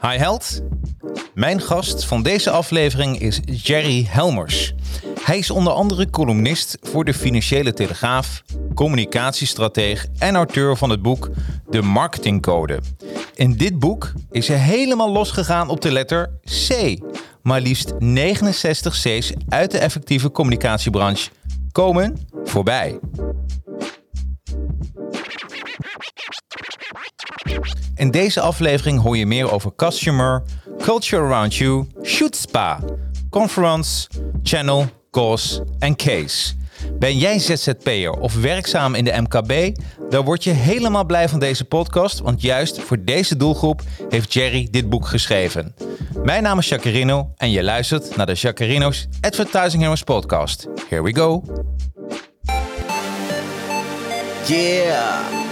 Hi Held. Mijn gast van deze aflevering is Jerry Helmers. Hij is onder andere columnist voor de Financiële Telegraaf, communicatiestrateeg en auteur van het boek De Marketingcode. In dit boek is hij helemaal losgegaan op de letter C. Maar liefst 69 C's uit de effectieve communicatiebranche komen voorbij. In deze aflevering hoor je meer over customer, culture around you, shoot spa, conference, channel, cause en case. Ben jij ZZP'er of werkzaam in de MKB? Dan word je helemaal blij van deze podcast, want juist voor deze doelgroep heeft Jerry dit boek geschreven. Mijn naam is Jacarino en je luistert naar de Jacarino's Advertising Heroes podcast. Here we go. Yeah,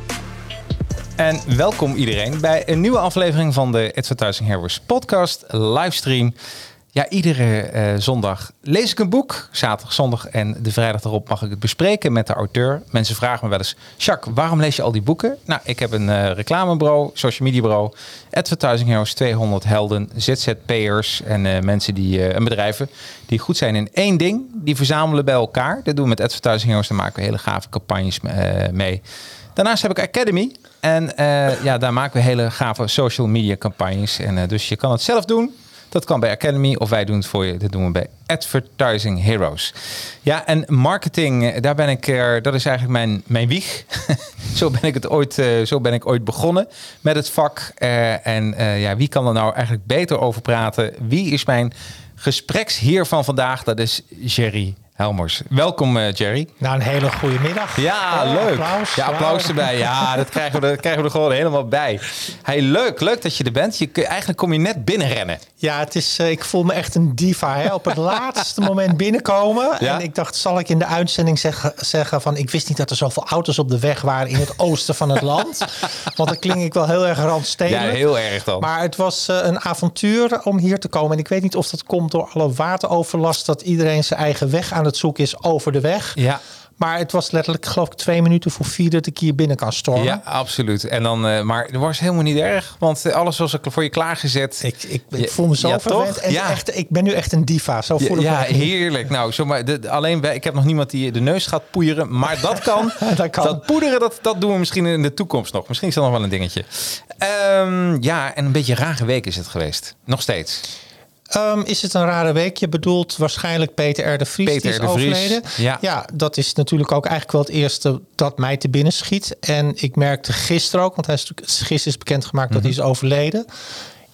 En welkom iedereen bij een nieuwe aflevering van de Advertising Heroes podcast livestream. Ja, iedere eh, zondag lees ik een boek, zaterdag, zondag en de vrijdag erop mag ik het bespreken met de auteur. Mensen vragen me wel eens, Jacques, waarom lees je al die boeken? Nou, ik heb een eh, reclamebureau, social media bureau, Advertising Heroes, 200 helden, ZZP'ers en eh, mensen die, en bedrijven die goed zijn in één ding. Die verzamelen bij elkaar. Dat doen we met Advertising Heroes, daar maken we hele gave campagnes mee. Daarnaast heb ik Academy. En uh, ja, daar maken we hele gave social media campagnes. En uh, dus je kan het zelf doen. Dat kan bij Academy of wij doen het voor je. Dat doen we bij Advertising Heroes. Ja, en marketing, daar ben ik, uh, dat is eigenlijk mijn, mijn wieg. zo, ben ik het ooit, zo ben ik ooit begonnen met het vak. En ja, wie kan er nou eigenlijk beter over praten? Wie is mijn gespreksheer van vandaag? Dat is Jerry Helmers. Welkom uh, Jerry. Nou, een hele goede middag. Ja, oh, leuk. Applaus. Ja, applaus erbij. Ja, dat krijgen we, er, krijgen we er gewoon helemaal bij. Hey, leuk, leuk dat je er bent. Je, eigenlijk kom je net binnenrennen. Ja, het is, uh, ik voel me echt een diva. Hè? Op het laatste moment binnenkomen. Ja? En ik dacht, zal ik in de uitzending zeggen, zeggen van... ik wist niet dat er zoveel auto's op de weg waren in het oosten van het land. Want dan klink ik wel heel erg randstedelijk. Ja, heel erg dan. Maar het was uh, een avontuur om hier te komen. En ik weet niet of dat komt door alle wateroverlast... dat iedereen zijn eigen weg aan het zoeken is over de weg. Ja. Maar het was letterlijk, geloof ik, twee minuten voor vier dat ik hier binnen kan stormen. Ja, absoluut. En dan, uh, maar het was helemaal niet erg, want eh, alles was voor je klaargezet. Ik, ik, ik voel me zo ja, verwend. En ja. echt, ik ben nu echt een diva. Zo voel ik ja, ja heerlijk. Nou, zomaar, de, alleen ik heb nog niemand die de neus gaat poeieren, maar dat kan. dat kan. Dat poederen, dat, dat doen we misschien in de toekomst nog. Misschien is dat nog wel een dingetje. Um, ja, en een beetje rage week is het geweest. Nog steeds. Um, is het een rare week? Je bedoelt waarschijnlijk Peter R. de Vries Peter die is overleden. Ja. ja, dat is natuurlijk ook eigenlijk wel het eerste dat mij te binnen schiet. En ik merkte gisteren ook, want hij is gisteren is bekendgemaakt mm -hmm. dat hij is overleden.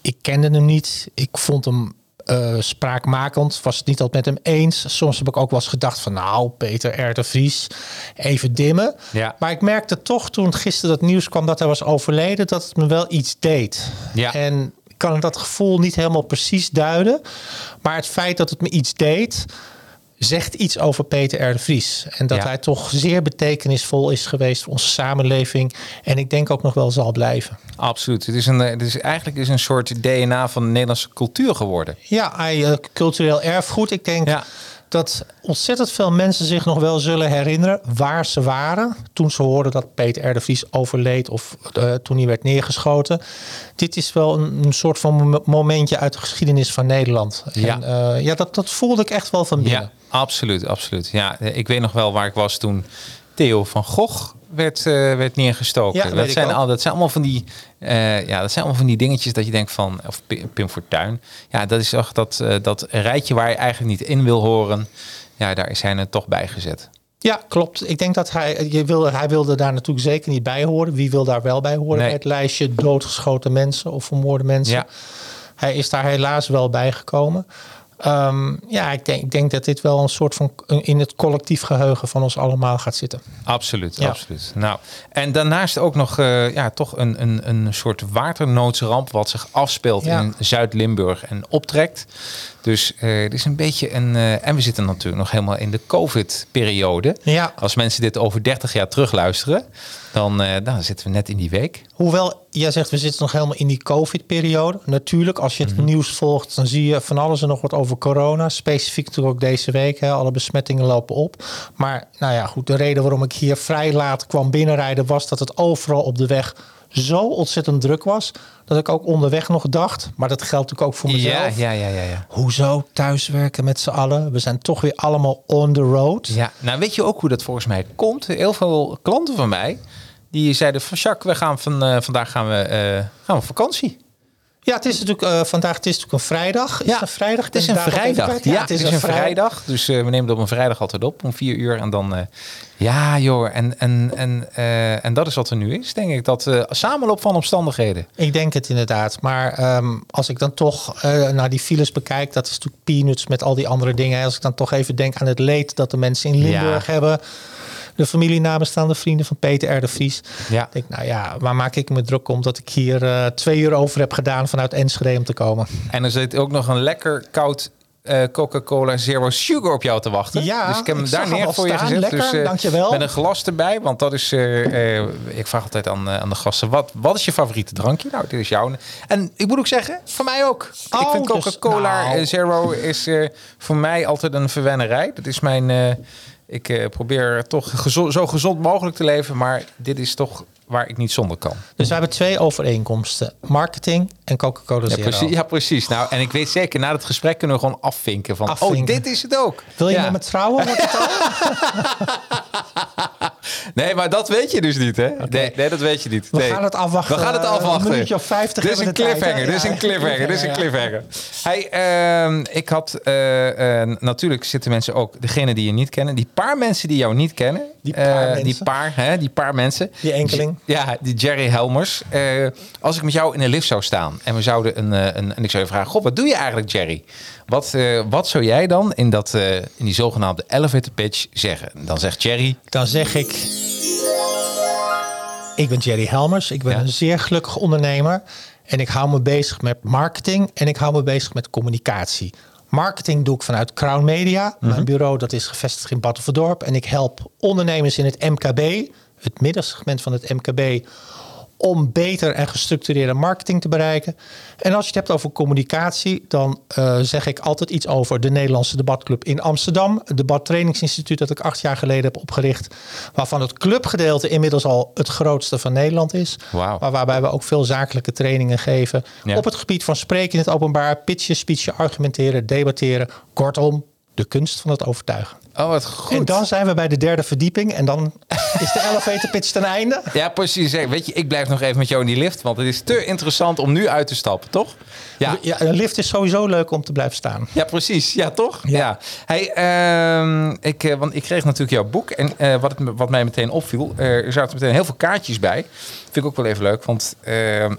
Ik kende hem niet. Ik vond hem uh, spraakmakend. Was het niet altijd met hem eens. Soms heb ik ook wel eens gedacht van nou, Peter R. de Vries, even dimmen. Ja. Maar ik merkte toch toen gisteren dat nieuws kwam dat hij was overleden, dat het me wel iets deed. Ja. En kan dat gevoel niet helemaal precies duiden. Maar het feit dat het me iets deed, zegt iets over Peter R. de Vries. En dat Ja. hij toch zeer betekenisvol is geweest voor onze samenleving. En ik denk ook nog wel zal blijven. Absoluut. Het is, een, het is eigenlijk is een soort DNA van de Nederlandse cultuur geworden. Ja, hij, uh, cultureel erfgoed. Ik denk Ja. Dat ontzettend veel mensen zich nog wel zullen herinneren waar ze waren toen ze hoorden dat Peter R. de Vries overleed of uh, toen hij werd neergeschoten. Dit is wel een, een soort van mo- momentje uit de geschiedenis van Nederland. Ja. En, uh, ja dat, dat voelde ik echt wel van binnen. Ja, absoluut, absoluut. Ja, ik weet nog wel waar ik was toen Theo van Gogh werd, eh, werd neergestoken. Ja, dat, ik zijn ook. al, dat zijn allemaal van die, eh, ja, dat zijn allemaal van die dingetjes dat je denkt van, of Pi- Pim Fortuyn. Ja, dat is toch dat, eh, dat rijtje waar je eigenlijk niet in wil horen. Ja, daar is hij er toch bij gezet. Ja, klopt. Ik denk dat hij, je wil, hij wilde daar natuurlijk zeker niet bij horen. Wie wil daar wel bij horen? Nee. Het lijstje doodgeschoten mensen of vermoorde mensen. Ja. Hij is daar helaas wel bij gekomen. Ehm, ja, ik denk, ik denk dat dit wel een soort van in het collectief geheugen van ons allemaal gaat zitten. Absoluut, Ja. absoluut. Nou, en daarnaast ook nog eh, ja, toch een, een, een soort waternoodsramp wat zich afspeelt Ja. in Zuid-Limburg en optrekt. Dus eh het is een beetje een. eh, en we zitten natuurlijk nog helemaal in de COVID-periode. Ja. Als mensen dit over 30 jaar terugluisteren, dan, eh, dan zitten we net in die week. Hoewel, jij zegt we zitten nog helemaal in die COVID-periode. Natuurlijk, als je het nieuws volgt, dan zie je van alles en nog wat over corona. Specifiek natuurlijk ook deze week. Hè. Alle besmettingen lopen op. Maar nou ja, goed, de reden waarom ik hier vrij laat kwam binnenrijden was dat het overal op de weg zo ontzettend druk was. Dat ik ook onderweg nog dacht, maar dat geldt natuurlijk ook voor mezelf. Ja, ja, ja, ja, ja. Hoezo thuiswerken met z'n allen? We zijn toch weer allemaal on the road. Ja, nou weet je ook hoe dat volgens mij komt? Heel veel klanten van mij die zeiden van Jacques, we gaan van, eh, vandaag gaan we, eh, gaan we op vakantie. Ja, het is natuurlijk eh, vandaag het is natuurlijk een vrijdag. Is het een vrijdag? Het is een vrijdag. Ja, het is een vrij- vrijdag. Dus eh, we nemen het op een vrijdag altijd op om vier uur. En dan, eh, ja joh, en, en, en, en dat is wat er nu is, denk ik. Dat samenloop van omstandigheden. Ik denk het inderdaad. Maar ehm, als ik dan toch naar die files bekijk, dat is natuurlijk peanuts met al die andere dingen. Als ik dan toch even denk aan het leed dat de mensen in Limburg Ja. hebben. De familie nabestaande vrienden van Peter R. de Vries. Ja. Ik denk, nou ja, waar maak ik me druk om dat ik hier eh, twee uur over heb gedaan vanuit Enschede om te komen. En er zit ook nog een lekker koud eh, Coca-Cola Zero Sugar op jou te wachten. Ja, dus ik heb hem ik daar neer voor je gezet. Lekker, dus, dankjewel. Met een glas erbij, want dat is... ik vraag altijd aan, aan de gasten, wat, wat is je favoriete drankje? Nou, dit is jouw. En ik moet ook zeggen, voor mij ook. ik Oh, vind dus- Coca-Cola nou. Zero is voor mij altijd een verwennerij. Dat is mijn... ik eh, probeer toch zo gezond mogelijk te leven, maar dit is toch waar ik niet zonder kan. Dus we hebben twee overeenkomsten. Marketing en Coca-Cola Ja Zero. precies, ja, precies. Nou, en ik weet zeker, na het gesprek kunnen we gewoon afvinken van, Afvinken. oh, dit is het ook. Wil je Ja. met me trouwen? Nee, maar dat weet je dus niet, hè? Nee, nee, dat weet je niet. We gaan het afwachten. We gaan het Eh, afwachten. een minuutje of 50 Dit is een cliffhanger. Dit is Ja. een cliffhanger. Dit is een Ja. cliffhanger. Hey, ehm, ik had eh, eh, natuurlijk zitten mensen ook, degene die je niet kennen, die paar mensen die jou niet kennen, Die paar mensen. die paar, hè, die paar mensen, Die enkeling. Ja, die Jerry Helmers. Eh, als ik met jou in een lift zou staan en we zouden een, eh, een en ik zou je vragen, god, wat doe je eigenlijk, Jerry? Wat, eh, wat zou jij dan in dat, in die zogenaamde elevator pitch zeggen? Dan zegt Jerry, Dan zeg ik... Ik ben Jerry Helmers. Ik ben Ja. een zeer gelukkig ondernemer. En ik hou me bezig met marketing. En ik hou me bezig met communicatie. Marketing doe ik vanuit Crown Media. Mhm. Mijn bureau dat is gevestigd in Battenverdorp. En ik help ondernemers in het MKB. Het middensegment van het MKB om beter en gestructureerde marketing te bereiken. En als je het hebt over communicatie, dan eh, zeg ik altijd iets over de Nederlandse debatclub in Amsterdam. Het debattrainingsinstituut dat ik acht jaar geleden heb opgericht. Waarvan het clubgedeelte inmiddels al het grootste van Nederland is. Maar waarbij we ook veel zakelijke trainingen geven. Ja. Op het gebied van spreken in het openbaar, pitchen, speechen, argumenteren, debatteren. Kortom, de kunst van het overtuigen. Oh wat goed. En dan zijn we bij de derde verdieping. En dan is de elevator pitch ten einde. Ja, precies. Weet je, ik blijf nog even met jou in die lift, want het is te interessant om nu uit te stappen, toch? Ja, Ja, een lift is sowieso leuk om te blijven staan. ja precies. Ja, toch? Ja. Hey, ehm, ik, eh, want ik kreeg natuurlijk jouw boek en eh, wat, het, wat mij meteen opviel, er zaten meteen heel veel kaartjes bij. Vind ik ook wel even leuk, want ehm,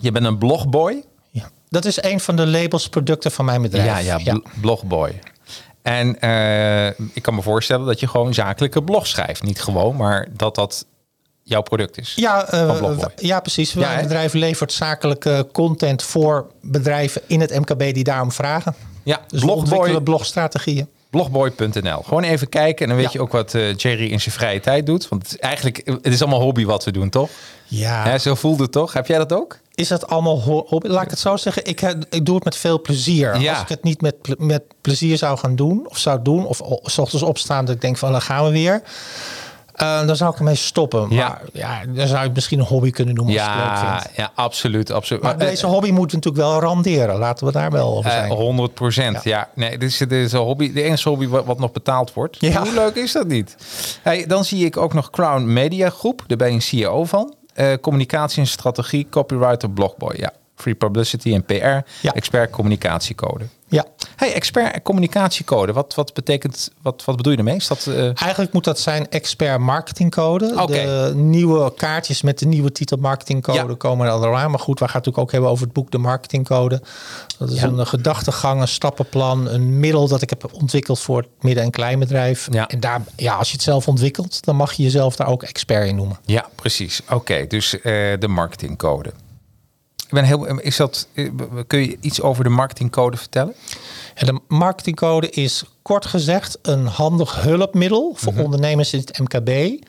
je bent een blogboy. Ja. Dat is een van de labels producten van mijn bedrijf. Ja, ja, bl- blogboy. En eh, ik kan me voorstellen dat je gewoon zakelijke blog schrijft. Niet gewoon, maar dat dat jouw product is. Ja, eh, ja, precies. Ja, hè? bedrijf levert zakelijke content voor bedrijven in het MKB die daarom vragen. Ja, Dus blogboy. blogstrategieën. blogboy.nl. Gewoon even kijken en dan weet Ja. je ook wat eh, Jerry in zijn vrije tijd doet. Want het is eigenlijk, het is allemaal hobby wat we doen, toch? Ja, Hè, zo voelde het toch? Heb jij dat ook? is dat allemaal ho- hobby? Laat ik het zo zeggen. Ik, ik doe het met veel plezier. Ja. Als ik het niet met, met plezier zou gaan doen, of zou doen, of s ochtends opstaan dat ik denk van dan gaan we weer. Eh, dan zou ik ermee stoppen. Ja. Maar ja, dan zou je misschien een hobby kunnen noemen als je het leuk Ja, vindt. ja, absoluut. absoluut. Maar Maar, deze hobby moet natuurlijk wel randeren. Laten we daar wel over eh, zijn. 100 procent. Ja. nee, dit is, dit is een hobby, de enige hobby wat, wat nog betaald wordt. Ja. Hoe leuk is dat niet? Hey, dan zie ik ook nog Crown Media Groep. Daar ben je een CEO van. Eh, communicatie en strategie, copywriter, blogboy. Ja, free publicity en PR. Ja. Expert communicatiecode. Ja, Hey, expert communicatiecode. Wat, wat betekent, wat, wat bedoel je ermee? Is dat, eh, eigenlijk moet dat zijn expert marketingcode. De nieuwe kaartjes met de nieuwe titel marketingcode Ja. komen er al aan. Maar goed, we gaan het natuurlijk ook hebben over het boek De Marketingcode. Dat is Ja. een eh, gedachtegang, een stappenplan, een middel dat ik heb ontwikkeld voor het midden- en kleinbedrijf. Ja. En daar, ja, als je het zelf ontwikkelt, dan mag je jezelf daar ook expert in noemen. Ja, precies. Oké, dus eh, de marketingcode. Ik ben heel, is dat, eh, kun je iets over de marketingcode vertellen? En de marketingcode is kort gezegd een handig hulpmiddel voor Mhm. ondernemers in het MKB.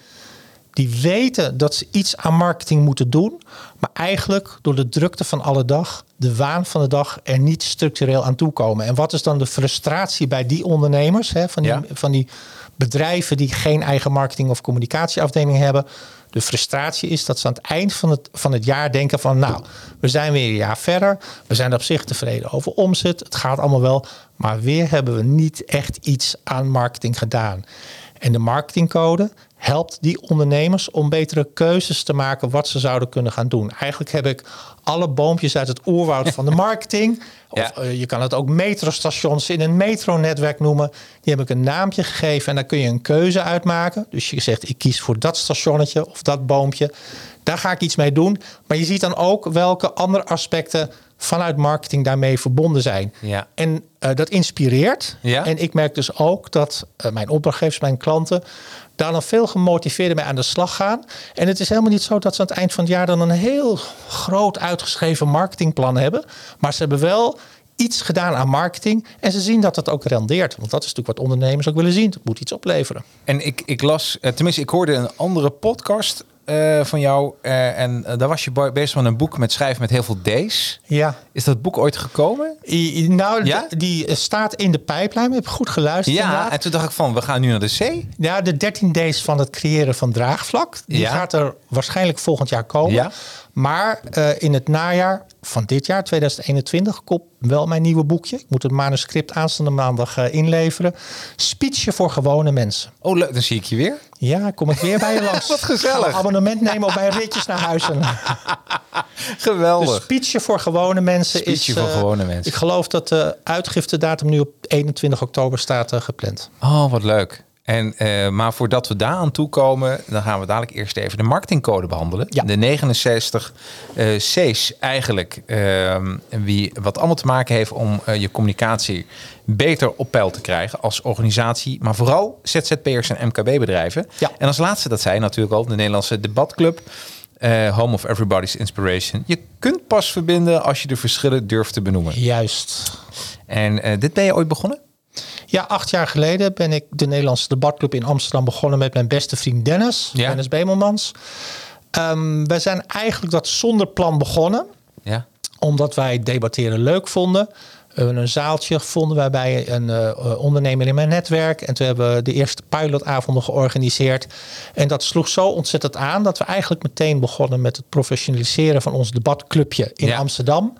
Die weten dat ze iets aan marketing moeten doen, maar eigenlijk door de drukte van alle dag, de waan van de dag, er niet structureel aan toekomen. En wat is dan de frustratie bij die ondernemers, hè, van, die, Ja. van die bedrijven die geen eigen marketing of communicatieafdeling hebben? De frustratie is dat ze aan het eind van het, van het jaar denken van nou, we zijn weer een jaar verder. We zijn op zich tevreden over omzet. Het gaat allemaal wel. Maar weer hebben we niet echt iets aan marketing gedaan. En de marketingcode helpt die ondernemers om betere keuzes te maken wat ze zouden kunnen gaan doen. Eigenlijk heb ik alle boompjes uit het oerwoud van de marketing. Of Ja. eh, je kan het ook metrostations in een metronetwerk noemen. Die heb ik een naampje gegeven en daar kun je een keuze uitmaken. Dus je zegt ik kies voor dat stationnetje of dat boompje. Daar ga ik iets mee doen. Maar je ziet dan ook welke andere aspecten vanuit marketing daarmee verbonden zijn. Ja. En eh, dat inspireert. Ja. En ik merk dus ook dat eh, mijn opdrachtgevers, mijn klanten, daar dan veel gemotiveerder mee aan de slag gaan. En het is helemaal niet zo dat ze aan het eind van het jaar dan een heel groot uitgeschreven marketingplan hebben. Maar ze hebben wel iets gedaan aan marketing. En ze zien dat het ook rendeert. Want dat is natuurlijk wat ondernemers ook willen zien. Het moet iets opleveren. En ik, ik las, eh, tenminste, ik hoorde een andere podcast eh, van jou. eh, en eh, daar was je bezig met een boek met schrijven met heel veel D's. Ja. Is dat boek ooit gekomen? I- Nou, Ja? die staat in de pijplijn. Ik heb goed geluisterd. Ja, inderdaad. en toen dacht ik van, we gaan nu naar de C. Ja, de 13 days van het creëren van draagvlak. Die Ja. gaat er waarschijnlijk volgend jaar komen. Ja. Maar eh, in het najaar van dit jaar, 2021, komt wel mijn nieuwe boekje. Ik moet het manuscript aanstaande maandag eh, inleveren. Speechje voor gewone mensen. Oh, leuk, dan zie ik je weer. Ja, kom ik weer bij je langs. Wat gezellig. Ga een abonnement nemen op mijn ritjes naar huis. En Geweldig. de speechje voor gewone mensen Speechje is... voor eh, gewone mensen. Ik geloof dat de uitgiftedatum nu op 21 oktober staat gepland. Oh, wat leuk. En, eh, maar voordat we daar aan toe komen, dan gaan we dadelijk eerst even de marketingcode behandelen. Ja. De 69 eh, C's eigenlijk. ehm, wie, wat allemaal te maken heeft om eh, je communicatie beter op peil te krijgen als organisatie. Maar vooral ZZP'ers en MKB-bedrijven. Ja. En als laatste, dat zei natuurlijk al, de Nederlandse debatclub. eh, home of Everybody's Inspiration. Je kunt pas verbinden als je de verschillen durft te benoemen. Juist. En dit ben je ooit begonnen? Ja, acht jaar geleden ben ik de Nederlandse debatclub in Amsterdam begonnen met mijn beste vriend Dennis. Ja. Dennis Bemelmans. Ehm wij zijn eigenlijk dat zonder plan begonnen. Ja. Omdat wij debatteren leuk vonden. We hebben een zaaltje gevonden waarbij een eh, ondernemer in mijn netwerk. En toen hebben we de eerste pilotavonden georganiseerd. En dat sloeg zo ontzettend aan dat we eigenlijk meteen begonnen met het professionaliseren van ons debatclubje in Ja. Amsterdam.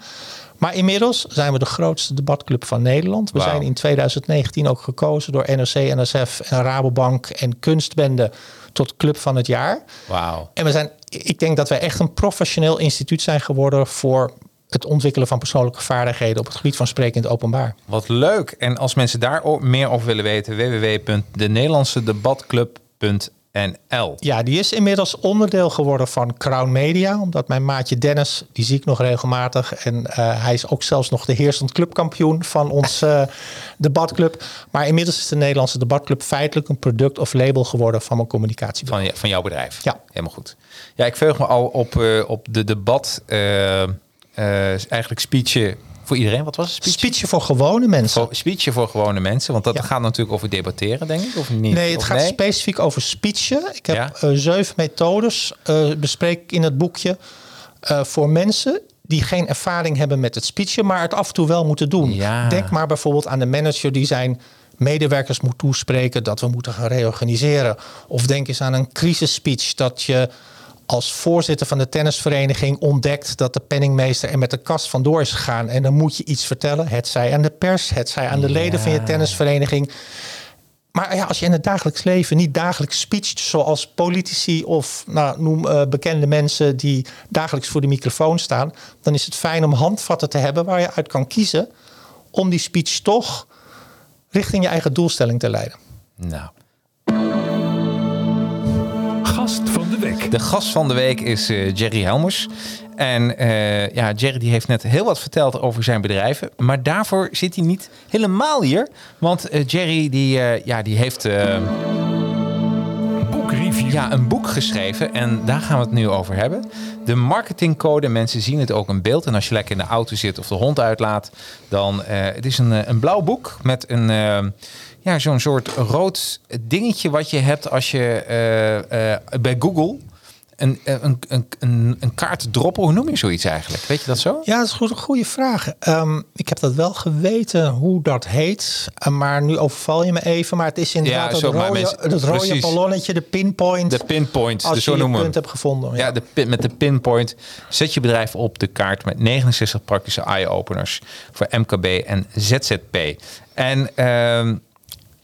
Maar inmiddels zijn we de grootste debatclub van Nederland. We zijn in 2019 ook gekozen door NOC, NSF en Rabobank en Kunstbende tot Club van het Jaar. Wauw. En we zijn, ik denk dat wij echt een professioneel instituut zijn geworden voor het ontwikkelen van persoonlijke vaardigheden op het gebied van spreken in het openbaar. Wat leuk. En als mensen daar meer over willen weten, www.denederlandsedebatclub.nl. Ja, die is inmiddels onderdeel geworden van Crown Media, omdat mijn maatje Dennis, die zie ik nog regelmatig, en eh, hij is ook zelfs nog de heersend clubkampioen van ons eh, debatclub. Maar inmiddels is de Nederlandse debatclub feitelijk een product of label geworden van mijn communicatie. Van, van jouw bedrijf. Ja. Helemaal goed. Ja, ik veug me al op, eh, op de debat. eh, eigenlijk speechje voor iedereen. Wat was het? Speech? Speechje voor gewone mensen. Voor- speechje voor gewone mensen. Want dat Ja. gaat natuurlijk over debatteren, denk ik. Of niet? Nee, het Of gaat specifiek over speechen. Ik heb Ja. eh, zeven methodes eh, bespreek ik in het boekje eh, voor mensen die geen ervaring hebben met het speechen, maar het af en toe wel moeten doen. Ja. Denk maar bijvoorbeeld aan de manager die zijn medewerkers moet toespreken, dat we moeten gaan reorganiseren. Of denk eens aan een crisisspeech dat je als voorzitter van de tennisvereniging ontdekt dat de penningmeester er met de kast vandoor is gegaan. En dan moet je iets vertellen. Het zij aan de pers, het zij aan de leden van je tennisvereniging. Maar ja, als je in het dagelijks leven niet dagelijks speecht, zoals politici of nou, noem uh, bekende mensen die dagelijks voor de microfoon staan, dan is het fijn om handvatten te hebben waar je uit kan kiezen om die speech toch richting je eigen doelstelling te leiden. Nou. Gast van de week. De gast van de week is uh, Jerry Helmers. En uh, ja, Jerry die heeft net heel wat verteld over zijn bedrijven. Maar daarvoor zit hij niet helemaal hier. Want uh, Jerry die, ja, die heeft Boekreview. ja, een boek geschreven. En daar gaan we het nu over hebben. De marketingcode. Mensen zien het ook in beeld. En als je lekker in de auto zit of de hond uitlaat. Dan het is een, een blauw boek met een ja, zo'n soort rood dingetje wat je hebt als je uh, uh, bij Google een, een, een, een, een kaart droppen. Hoe noem je zoiets eigenlijk? Weet je dat zo? Ja, dat is een goede vraag. Um, ik heb dat wel geweten hoe dat heet. Maar nu overval je me even. Maar het is inderdaad ja, zo, het rode, mensen, het rode precies. ballonnetje, de pinpoint. De pinpoint, als dus zo je noemen je punt hebt gevonden. Ja, ja de, met de pinpoint zet je bedrijf op de kaart met 69 praktische eye-openers voor MKB en ZZP. En... Uh,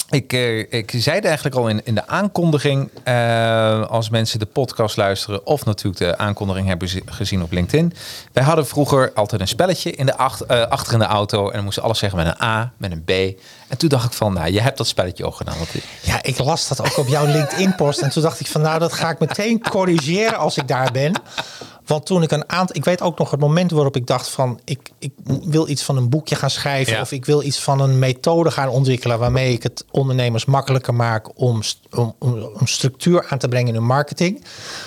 ik, uh, ik zei het eigenlijk al in, in de aankondiging, uh, als mensen de podcast luisteren of natuurlijk de aankondiging hebben gezien op LinkedIn. Wij hadden vroeger altijd een spelletje in de uh, achter in de auto en dan moesten alles zeggen met een A, met een B. En toen dacht ik van, nou, je hebt dat spelletje ook gedaan. Ja, ik las dat ook op jouw LinkedIn-post en toen dacht ik van, nou, dat ga ik meteen corrigeren als ik daar ben. Want toen ik een aantal. Ik weet ook nog het moment waarop ik dacht van ik, ik wil iets van een boekje gaan schrijven. Ja. Of ik wil iets van een methode gaan ontwikkelen waarmee ik het ondernemers makkelijker maak om, om, om structuur aan te brengen in hun marketing.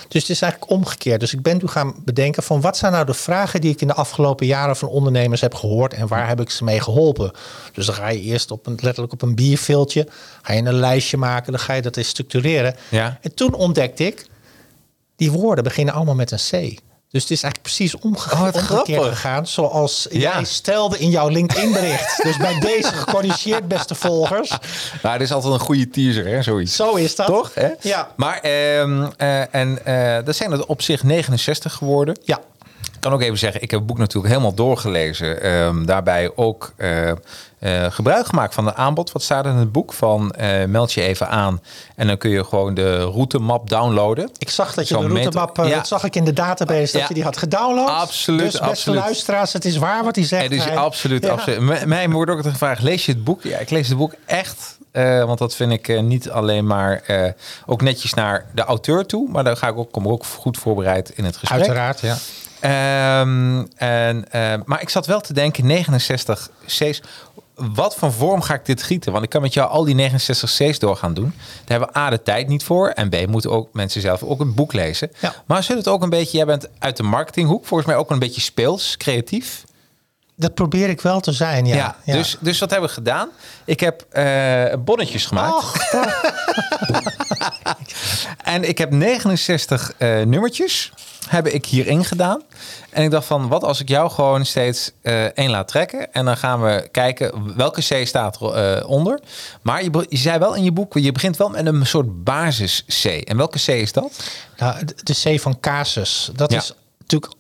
Dus het is eigenlijk omgekeerd. Dus ik ben toen gaan bedenken van wat zijn nou de vragen die ik in de afgelopen jaren van ondernemers heb gehoord en waar heb ik ze mee geholpen. Dus dan ga je eerst op een, letterlijk op een bierveeltje, ga je een lijstje maken, dan ga je dat eens structureren. Ja. En toen ontdekte ik, die woorden beginnen allemaal met een C. Dus het is eigenlijk precies oh, omgekeerd gegaan. Zoals ja. jij stelde in jouw LinkedIn bericht. dus bij deze gecorrigeerd, beste volgers. Nou, dit is altijd een goede teaser, hè? Zoiets. Zo is dat. Toch? Hè? Ja. Maar, uh, uh, en uh, dat zijn er op zich 69 geworden. Ja. Ik kan ook even zeggen, ik heb het boek natuurlijk helemaal doorgelezen. Um, daarbij ook uh, uh, gebruik gemaakt van het aanbod. Wat staat in het boek? Van uh, meld je even aan en dan kun je gewoon de routemap downloaden. Ik zag dat je de routemap, ja. dat zag ik in de database, dat ja. je die had gedownload. Absoluut, dus beste absoluut. luisteraars, het is waar wat hij zegt. Het is absoluut, ja. absoluut. Mij wordt ook gevraagd, lees je het boek? Ja, ik lees het boek echt uh, want dat vind ik uh, niet alleen maar uh, ook netjes naar de auteur toe, maar daar ga ik ook, kom ik ook goed voorbereid in het gesprek. Uiteraard, ja. Um, en, maar ik zat wel te denken, 69 C's. Wat voor vorm ga ik dit gieten? Want ik kan met jou al die 69 C's door gaan doen. Daar hebben we A de tijd niet voor. En B moeten ook mensen zelf ook een boek lezen. Ja. Maar zit het ook een beetje, jij bent uit de marketinghoek. Volgens mij ook een beetje speels, creatief. Dat probeer ik wel te zijn, ja. ja, ja. Dus, dus wat hebben we gedaan? Ik heb uh, bonnetjes gemaakt. Och, en ik heb 69 uh, nummertjes heb ik hierin gedaan. En ik dacht van, wat als ik jou gewoon steeds uh, één laat trekken. En dan gaan we kijken welke C staat eronder. Onder. maar je, je zei wel in je boek, je begint wel met een soort basis C. En welke C is dat? Nou, de C van casus. Dat ja. is natuurlijk...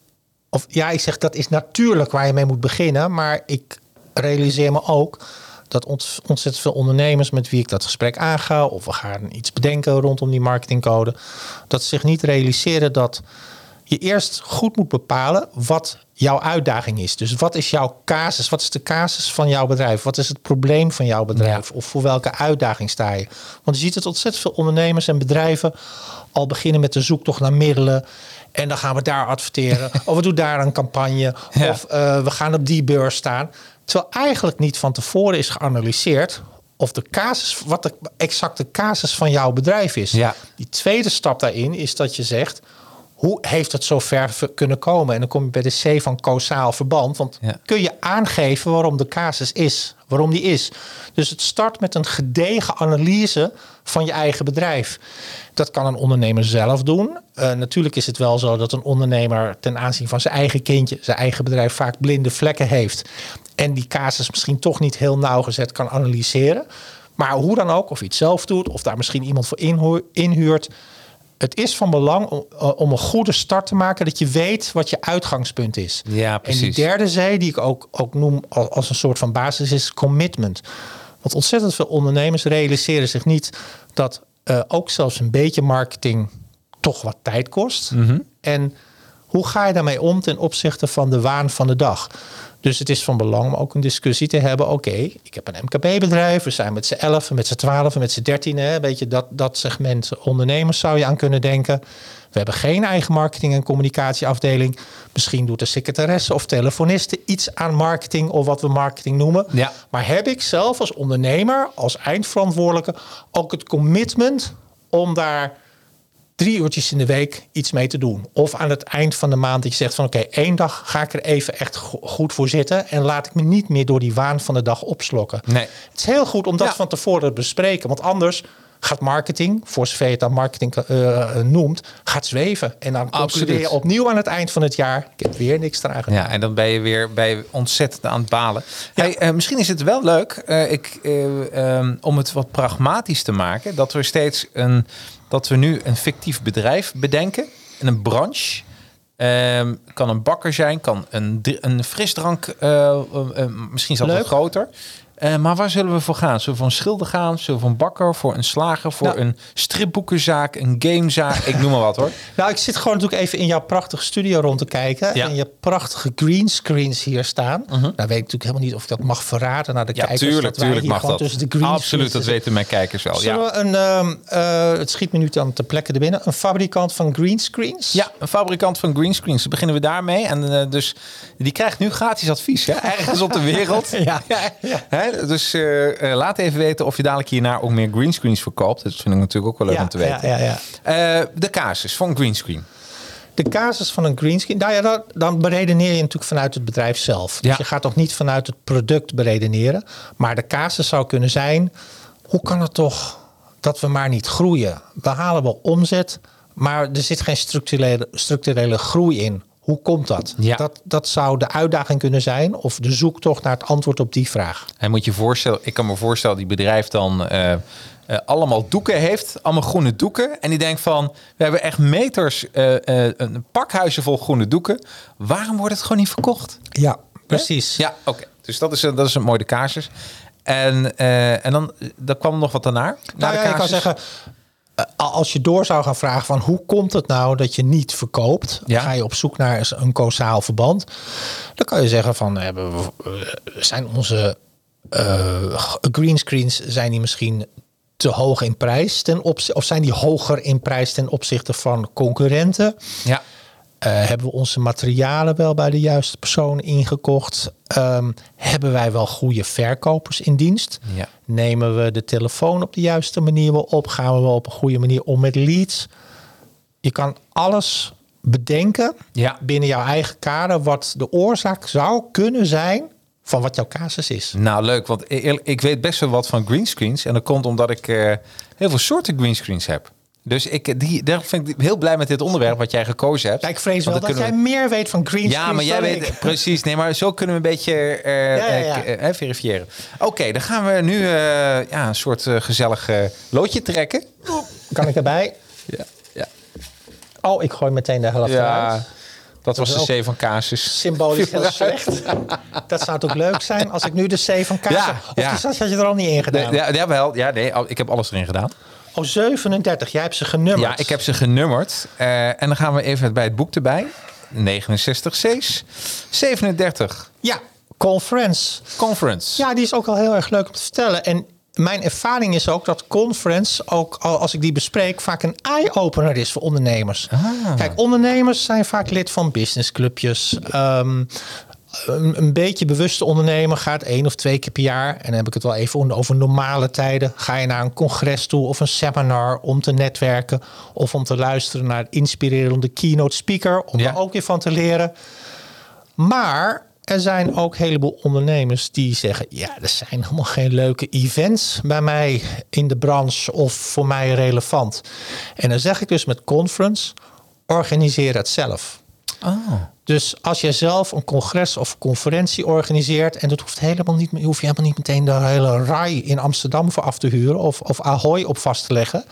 Of ja, ik zeg dat is natuurlijk waar je mee moet beginnen. Maar ik realiseer me ook dat ontzettend veel ondernemers met wie ik dat gesprek aanga... of we gaan iets bedenken rondom die marketingcode... dat ze zich niet realiseren dat je eerst goed moet bepalen wat jouw uitdaging is. Dus wat is jouw casus? Wat is de casus van jouw bedrijf? Wat is het probleem van jouw bedrijf? Ja. Of voor welke uitdaging sta je? Want je ziet het ontzettend veel ondernemers en bedrijven al beginnen met de zoektocht naar middelen. En dan gaan we daar adverteren. of we doen daar een campagne. Ja. Of uh, we gaan op die beurs staan. Terwijl eigenlijk niet van tevoren is geanalyseerd of de casus, wat de exacte casus van jouw bedrijf is. Ja. Die tweede stap daarin is dat je zegt hoe heeft het zo ver kunnen komen? En dan kom je bij de C van causaal verband. Want ja. kun je aangeven waarom de casus is, waarom die is. Dus het start met een gedegen analyse van je eigen bedrijf. Dat kan een ondernemer zelf doen. Uh, natuurlijk is het wel zo dat een ondernemer ten aanzien van zijn eigen kindje, zijn eigen bedrijf vaak blinde vlekken heeft. En die casus misschien toch niet heel nauwgezet kan analyseren. Maar hoe dan ook, of je het zelf doet, of daar misschien iemand voor inhu- inhuurt. Het is van belang om, eh, om een goede start te maken, dat je weet wat je uitgangspunt is. Ja, En precies. die derde zee, die ik ook, ook noem al- als een soort van basis, is commitment. Want ontzettend veel ondernemers realiseren zich niet dat eh, ook zelfs een beetje marketing toch wat tijd kost. En hoe ga je daarmee om ten opzichte van de waan van de dag? Dus het is van belang om ook een discussie te hebben. Oké, ik heb een MKB-bedrijf. We zijn met z'n 11, met z'n 12, met z'n 13. Hè, weet je, dat, dat segment ondernemers zou je aan kunnen denken. We hebben geen eigen marketing- en communicatieafdeling. Misschien doet de secretaresse of telefoniste iets aan marketing of wat we marketing noemen. Ja. Maar heb ik zelf als ondernemer, als eindverantwoordelijke, ook het commitment om daar drie uurtjes in de week iets mee te doen. Of aan het eind van de maand dat je zegt van oké, één dag ga ik er even echt go- goed voor zitten en laat ik me niet meer door die waan van de dag opslokken. Nee. Het is heel goed om dat Ja. van tevoren te bespreken, want anders gaat marketing, voor zover je het dan marketing eh, noemt, gaat zweven. En dan concludeer Absoluut. je opnieuw aan het eind van het jaar, ik heb weer niks eraan gedaan. Ja, en dan ben je weer bij ontzettend aan het balen. Hey, eh, misschien is het wel leuk eh, ik, eh, ehm, om het wat pragmatisch te maken. Dat we steeds een dat we nu een fictief bedrijf bedenken. In een branche. Ehm, kan een bakker zijn, kan een, een frisdrank, eh, misschien zelfs groter. Eh, maar waar zullen we voor gaan? Zullen we voor een schilder gaan? Zullen we voor een bakker? Voor een slager? Voor Nou. een stripboekenzaak? Een gamezaak? Ik noem maar wat hoor. Nou, ik zit gewoon natuurlijk even in jouw prachtige studio rond te kijken. Ja. En je prachtige greenscreens hier staan. Nou weet ik natuurlijk helemaal niet of ik dat mag verraden naar de Ja, kijkers. tuurlijk, dat tuurlijk mag dat. tussen de Absoluut, dat weten mijn kijkers wel. Zullen Ja. we een, ehm, eh, het schiet me nu dan ter plekke er binnen, een fabrikant van greenscreens? Ja, een fabrikant van greenscreens. Dan beginnen we daarmee. En eh, dus die krijgt nu gratis advies. Hè? Ergens op de wereld. Ja, ja. Hè? Dus eh, eh, laat even weten of je dadelijk hierna ook meer greenscreens verkoopt. Dat vind ik natuurlijk ook wel leuk Ja, om te weten. ja, ja, Eh, de casus van greenscreen. De casus van een greenscreen, nou ja, dat, dan beredeneer je natuurlijk vanuit het bedrijf zelf. Dus je gaat toch niet vanuit het product beredeneren. Maar de casus zou kunnen zijn, hoe kan het toch dat we maar niet groeien? We halen wel omzet, maar er zit geen structurele, structurele groei in. Hoe komt dat? Ja. dat? Dat zou de uitdaging kunnen zijn of de zoektocht naar het antwoord op die vraag. En moet je voorstellen, ik kan me voorstellen die bedrijf dan eh, eh, allemaal doeken heeft, allemaal groene doeken. En die denkt van, we hebben echt meters, eh, een pakhuizen vol groene doeken. Waarom wordt het gewoon niet verkocht? Ja, precies. Ja, oké. Dus dat is, dat is een mooie de casus. En, en dan, dan kwam nog wat daarna. Nou na de ja, je kan casus. zeggen, als je door zou gaan vragen van hoe komt het nou dat je niet verkoopt, Ja. ga je op zoek naar een causaal verband. Dan kan je zeggen van eh, hebben we, eh, zijn onze eh, greenscreens zijn die misschien te hoog in prijs ten opzichte of zijn die hoger in prijs ten opzichte van concurrenten? Ja. Eh, hebben we onze materialen wel bij de juiste persoon ingekocht? Ehm, hebben wij wel goede verkopers in dienst? Ja. Nemen we de telefoon op de juiste manier wel op? Gaan we wel op een goede manier om met leads? Je kan alles bedenken Ja. binnen jouw eigen kader wat de oorzaak zou kunnen zijn van wat jouw casus is. Nou, leuk, want eerlijk, ik weet best wel wat van greenscreens. En dat komt omdat ik eh, heel veel soorten greenscreens heb. Dus ik, die, daar vind ik heel blij met dit onderwerp wat jij gekozen hebt. Ja, ik vrees wel dat jij meer weet van greenscreens Ja, maar jij weet precies. Nee, maar zo kunnen we een beetje eh, Ja, ja, ja. eh, eh, verifiëren. Oké, dan gaan we nu ja, een soort gezellig loodje trekken. Kan ik erbij? Ja, ja. Oh, ik gooi meteen de helft ja dat was de C van casus. Symbolisch heel slecht. Dat zou toch leuk zijn als ik nu de C van Kaas... Ja, of ja. had je er al niet in gedaan? Ja, ja, wel. Ja, nee, ik heb alles erin gedaan. Oh, 37. Jij hebt ze genummerd. Ja, ik heb ze genummerd. Eh, en dan gaan we even bij het boek erbij. 69 C's. 37 Ja, Conference. Conference. Ja, die is ook al heel erg leuk om te vertellen. En mijn ervaring is ook dat Conference, ook al als ik die bespreek, vaak een eye-opener is voor ondernemers. Ah. Kijk, ondernemers zijn vaak lid van businessclubjes. Ehm, een, een beetje bewuste ondernemer gaat één of twee keer per jaar. En dan heb ik het wel even over normale tijden. Ga je naar een congres toe of een seminar om te netwerken. Of om te luisteren naar een inspirerende keynote speaker. Om Ja. er ook weer van te leren. Maar er zijn ook een heleboel ondernemers die zeggen: Ja, er zijn helemaal geen leuke events bij mij in de branche of voor mij relevant. En dan zeg ik dus met conference: organiseer het zelf. Oh. Dus als jij zelf een congres of conferentie organiseert, en dat hoeft helemaal niet, je hoeft je helemaal niet meteen de hele RAI in Amsterdam voor af te huren of, of Ahoy op vast te leggen.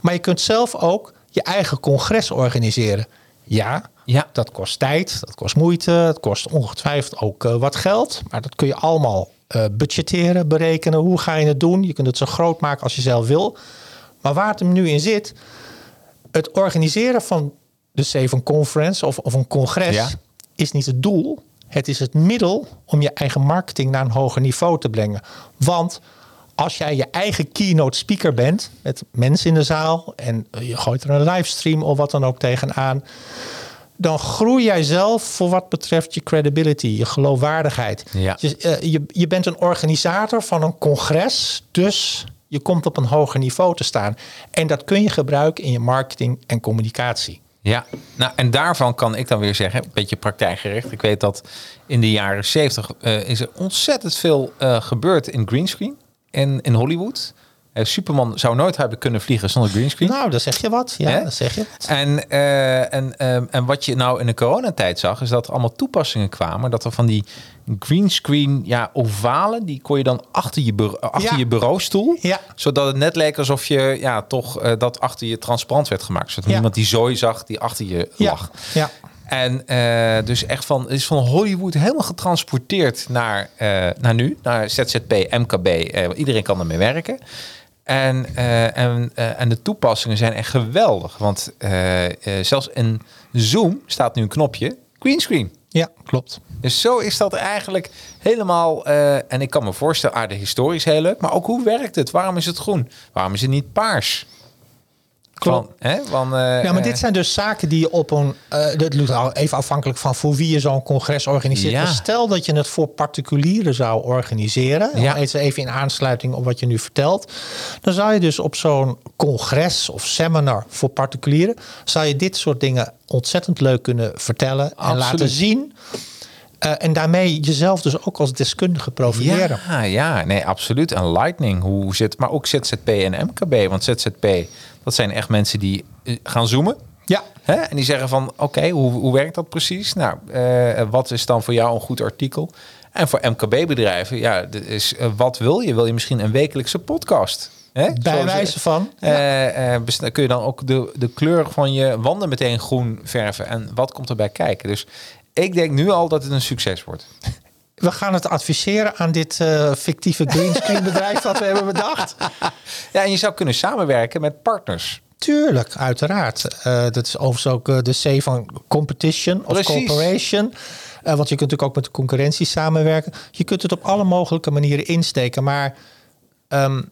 Maar je kunt zelf ook je eigen congres organiseren. Ja, Ja. dat kost tijd, dat kost moeite, het kost ongetwijfeld ook eh, wat geld. Maar dat kun je allemaal eh, budgetteren, berekenen. Hoe ga je het doen? Je kunt het zo groot maken als je zelf wil. Maar waar het hem nu in zit, het organiseren van de Seven Conference of, of een congres Ja. is niet het doel. Het is het middel om je eigen marketing naar een hoger niveau te brengen. Want als jij je eigen keynote speaker bent, met mensen in de zaal en je gooit er een livestream of wat dan ook tegenaan, dan groei jij zelf voor wat betreft je credibility, je geloofwaardigheid. Ja. Je, eh, je, je bent een organisator van een congres, dus je komt op een hoger niveau te staan. En dat kun je gebruiken in je marketing en communicatie. Ja, nou en daarvan kan ik dan weer zeggen, een beetje praktijkgericht. Ik weet dat in de jaren 70 eh, is er ontzettend veel eh, gebeurd in greenscreen in, in Hollywood. Eh, Superman zou nooit hebben kunnen vliegen zonder greenscreen. Nou, dan zeg je wat. Ja, dan zeg je wat. En, eh, en, eh, en wat je nou in de coronatijd zag, is dat er allemaal toepassingen kwamen. Dat er van die greenscreen ja, ovalen, die kon je dan achter je, bureau, achter Ja. je bureaustoel. Ja. Zodat het net leek alsof je ja, toch eh, dat achter je transparant werd gemaakt. Zodat Ja. niemand die zooi zag die achter je lag. ja. En eh, dus echt van, is van Hollywood helemaal getransporteerd naar, eh, naar nu, naar ZZP, MKB. Eh, iedereen kan ermee werken. En, eh, en, eh, en de toepassingen zijn echt geweldig. Want eh, zelfs in Zoom staat nu een knopje greenscreen. ja, klopt. Dus zo is dat eigenlijk helemaal. en ik kan me voorstellen, de historie is heel leuk. Maar ook hoe werkt het? Waarom is het groen? Waarom is het niet paars? Klopt. Van, hè, van, eh, Ja, maar eh, dit zijn dus zaken die je op een. eh dat doet even afhankelijk van voor wie je zo'n congres organiseert. Ja. Stel dat je het voor particulieren zou organiseren. Ja. Ja. Even in aansluiting op wat je nu vertelt. Dan zou je dus op zo'n congres of seminar voor particulieren. zou je dit soort dingen ontzettend leuk kunnen vertellen en Absoluut. laten zien. Eh, en daarmee jezelf dus ook als deskundige profileren. Ja, ja, nee, absoluut. En Lightning, hoe zit, maar ook ZZP en MKB. Want ZZP, dat zijn echt mensen die eh, gaan zoomen. Ja. Hè? En die zeggen van, oké, hoe, hoe werkt dat precies? Nou, eh, wat is dan voor jou een goed artikel? En voor MKB-bedrijven, ja, is, wat wil je? Wil je misschien een wekelijkse podcast? Hè? Bij Zoals, wijze van. kun je dan ook de, de kleur van je wanden meteen groen verven? En wat komt erbij kijken? Dus ik denk nu al dat het een succes wordt. We gaan het adviseren aan dit eh, fictieve greenscreen bedrijf dat we hebben bedacht. Ja, en je zou kunnen samenwerken met partners. Tuurlijk, uiteraard. Eh, dat is overigens ook eh, de C van competition of Precies. cooperation. Eh, want je kunt natuurlijk ook met de concurrentie samenwerken. Je kunt het op alle mogelijke manieren insteken. Maar ehm,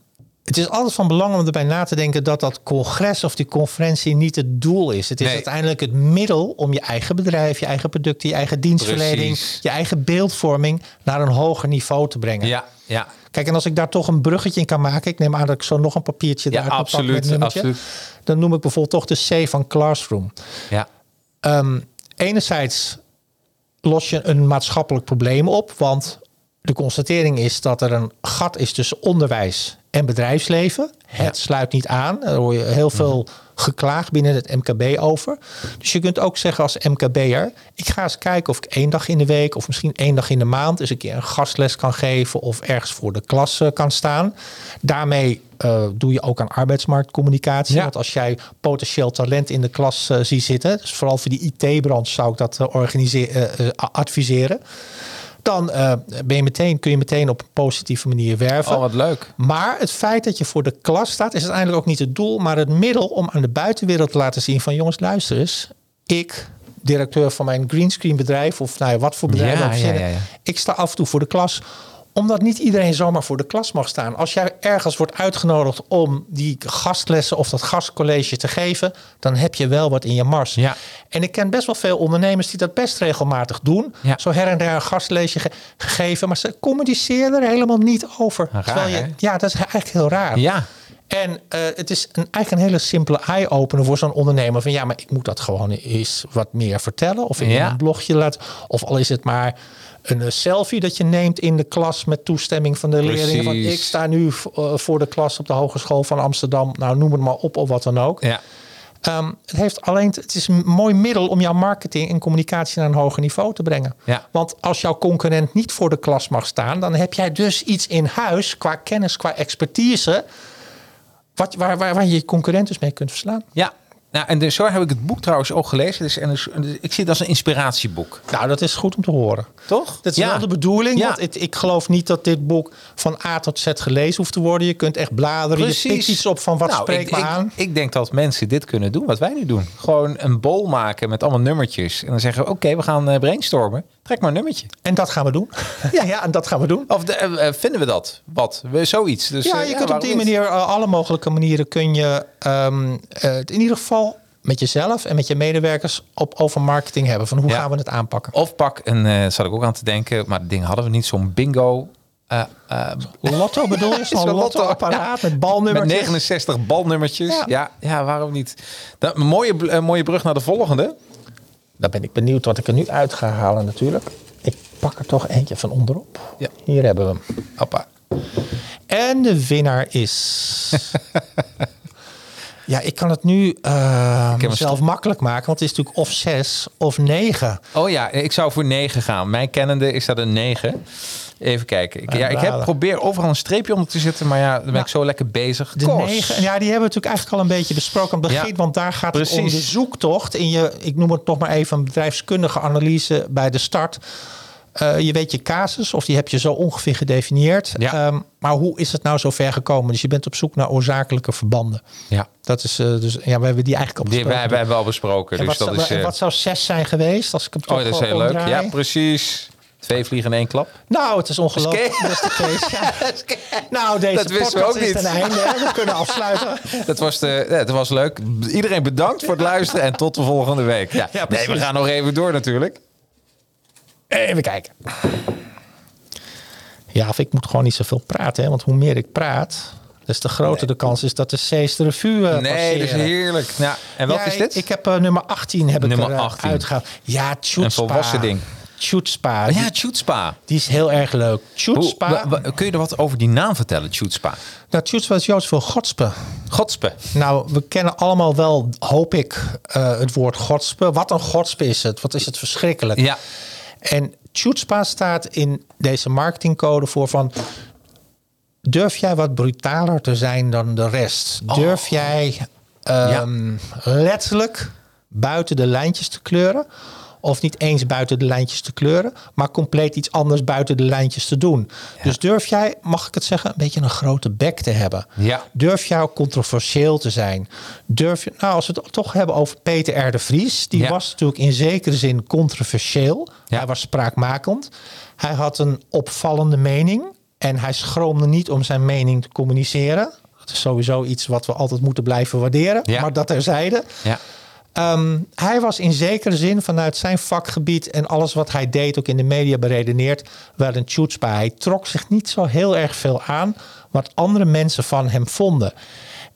het is altijd van belang om erbij na te denken dat dat congres of die conferentie niet het doel is. Het is Nee. uiteindelijk het middel om je eigen bedrijf, je eigen producten, je eigen dienstverlening, Precies. je eigen beeldvorming naar een hoger niveau te brengen. Ja, ja. Kijk, en als ik daar toch een bruggetje in kan maken, ik neem aan dat ik zo nog een papiertje Ja, pakken absoluut, nummertje. absoluut. Dan noem ik bijvoorbeeld toch de C van Classroom. ja. Ehm, enerzijds los je een maatschappelijk probleem op, want de constatering is dat er een gat is tussen onderwijs en bedrijfsleven. Het sluit niet aan. Daar hoor je heel veel geklaagd binnen het MKB over. Dus je kunt ook zeggen als MKB'er, ik ga eens kijken of ik één dag in de week of misschien één dag in de maand eens een keer een gastles kan geven of ergens voor de klas eh, kan staan. Daarmee eh, doe je ook aan arbeidsmarktcommunicatie. Ja. Want als jij potentieel talent in de klas eh, ziet zitten, dus vooral voor die IT-branche zou ik dat organise- eh, eh, adviseren. Dan eh, ben je meteen, kun je meteen op een positieve manier werven. Oh, wat leuk. Maar het feit dat je voor de klas staat, is uiteindelijk ook niet het doel, maar het middel om aan de buitenwereld te laten zien van jongens, luister eens. Ik, directeur van mijn greenscreen bedrijf, of nou ja, wat voor bedrijf Ja, ja. ik sta af en toe voor de klas omdat niet iedereen zomaar voor de klas mag staan. Als jij ergens wordt uitgenodigd om die gastlessen of dat gastcollege te geven, dan heb je wel wat in je mars. Ja. En ik ken best wel veel ondernemers die dat best regelmatig doen. Ja. Zo her en der een gastlesje ge- gegeven, maar ze communiceren er helemaal niet over. Raar, je, ja, dat is eigenlijk heel raar. Ja. En eh, het is een, eigenlijk een hele simpele eye-opener voor zo'n ondernemer. Van ja, maar ik moet dat gewoon eens wat meer vertellen. Of in Ja. een blogje laten. Of al is het maar een eh, selfie dat je neemt in de klas met toestemming van de leerlingen. Van ik sta nu eh, voor de klas op de Hogeschool van Amsterdam. Nou, noem het maar op of wat dan ook. Ja. Ehm, het, heeft alleen, het is een mooi middel om jouw marketing en communicatie naar een hoger niveau te brengen. Ja. Want als jouw concurrent niet voor de klas mag staan, dan heb jij dus iets in huis qua kennis, qua expertise, wat, waar, waar, waar je je concurrent dus mee kunt verslaan. Ja. Nou, en dus zo heb ik het boek trouwens ook gelezen. Dus, en dus, ik zie het als een inspiratieboek. Nou, dat is goed om te horen. Toch? Dat is wel de bedoeling. Ja. Want het- ik geloof niet dat dit boek van A tot Z gelezen hoeft te worden. Je kunt echt bladeren. Je pikt iets op van wat Nou, spreekt ik, me ik, aan. Ik denk dat mensen dit kunnen doen, wat wij nu doen. Gewoon een bol maken met allemaal nummertjes. En dan zeggen we, oké, we gaan eh, brainstormen. Trek maar een nummertje. En dat gaan we doen. Ja, ja en dat gaan we doen. Of de, eh, eh, vinden we dat? Wat? We, zoiets. Dus, ja, eh, je kunt op die manier, alle mogelijke manieren kun je ehm, het in ieder geval met jezelf en met je medewerkers op over marketing hebben. Van hoe Ja. gaan we het aanpakken? Of pak een, zat ik ook aan te denken, maar dat ding hadden we niet, zo'n bingo. Lotto bedoel je? Zo'n Zo'n lotto. lotto-apparaat met met balnummers. 69 balnummertjes. Ja, Ja. ja, waarom niet? Dat, mooie, mooie brug naar de volgende. Dan ben ik benieuwd wat ik er nu uit ga halen natuurlijk. Ik pak er toch eentje van onderop. Ja. Hier hebben we hem. Appa. En de winnaar is. ja, ik kan het nu eh mezelf makkelijk maken, want het is natuurlijk of zes of negen. Oh ja, ik zou voor 9 gaan. Mijn kennende is dat een 9. Even kijken. Ik, ja, ik heb probeer overal een streepje onder te zetten, maar ja, dan ben ik zo lekker bezig. De negen, ja, die hebben we natuurlijk eigenlijk al een beetje besproken aan het begin, Ja, want daar gaat het om de zoektocht in je, ik noem het toch maar even een bedrijfskundige analyse bij de start. Eh, je weet je casus, of die heb je zo ongeveer gedefinieerd. Ja. Ehm, maar hoe is het nou zo ver gekomen? Dus je bent op zoek naar oorzakelijke verbanden. Ja, Dat is, eh, dus ja, we hebben die eigenlijk al die besproken. wij, wij hebben we al besproken. En Dus wat, dat zou, is. en eh, wat zou zes zijn geweest als ik hem toch oh, dat is heel leuk. Ja, precies. Twee vliegen in één klap. Nou, het is ongelooflijk. Oké. Beste Kees. Ja. Nou, deze Dat wisten we ook is niet. ten einde. hè. We kunnen afsluiten. Dat was, de, dat was leuk. Iedereen bedankt voor het luisteren en tot de volgende week. Ja, Ja, nee, we gaan nog even door natuurlijk. Even kijken. Ja, of ik moet gewoon niet zoveel praten. Hè? Want hoe meer ik praat, des te groter de kans is dat de C's de revue eh, Nee, passeren. dat is heerlijk. Ja, en welke Ja, is dit? Ik, ik heb eh, nummer 18 heb Nummer ik er, 18. uitgehaald. Ja, Chutzpah. Een volwassen ding. Chutzpah. ja, Die, Chutzpah. die is heel erg leuk. Wa- kun je er wat over die naam vertellen, Chutzpah? Nou, Chutzpah is Joods voor godspe. Godspe. Nou, we kennen allemaal wel, hoop ik, eh, het woord godspe. Wat een godspe is het? Wat is het verschrikkelijk? Ja. En Chutzpah staat in deze marketingcode voor van... Durf jij wat brutaler te zijn dan de rest? Durf jij ehm, letterlijk buiten de lijntjes te kleuren? Of niet eens buiten de lijntjes te kleuren, maar compleet iets anders buiten de lijntjes te doen. Dus durf jij, mag ik het zeggen, een beetje een grote bek te hebben? Ja. Durf jij ook controversieel te zijn? Durf je, nou, als we het toch hebben over Peter R. de Vries, die Ja. was natuurlijk in zekere zin controversieel. Hij was spraakmakend. Hij had een opvallende mening en hij schroomde niet om zijn mening te communiceren. Dat is sowieso iets wat we altijd moeten blijven waarderen. Ja. Maar dat terzijde. Ja. Ehm, hij was in zekere zin vanuit zijn vakgebied en alles wat hij deed, ook in de media beredeneerd, wel een chutzpah. Hij trok zich niet zo heel erg veel aan wat andere mensen van hem vonden.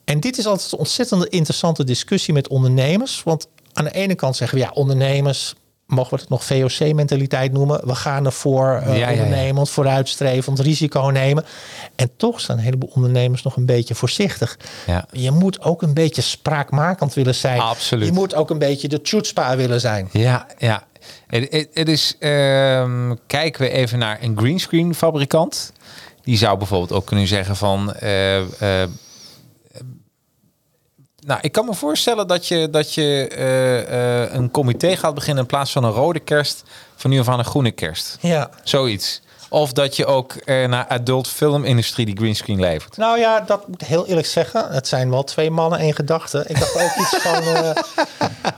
En dit is altijd een ontzettend interessante discussie met ondernemers. Want aan de ene kant zeggen we ja, ondernemers, mogen we het nog VOC-mentaliteit noemen. We gaan ervoor uh, Ja, ja, ja. ondernemend, vooruitstrevend, risico nemen. En toch zijn een heleboel ondernemers nog een beetje voorzichtig. Ja. Je moet ook een beetje spraakmakend willen zijn. Absoluut. Je moet ook een beetje de chutzpah willen zijn. Ja, ja. Het is, ehm, kijken we even naar een greenscreen fabrikant. Die zou bijvoorbeeld ook kunnen zeggen van... eh, eh, nou, ik kan me voorstellen dat je, dat je eh, eh, een comité gaat beginnen... in plaats van een rode kerst, van nu af aan een groene kerst. Ja. Zoiets. Of dat je ook naar adult filmindustrie die greenscreen levert. Nou ja, dat moet ik heel eerlijk zeggen. Het zijn wel twee mannen, één gedachte. Ik dacht ook iets van... eh,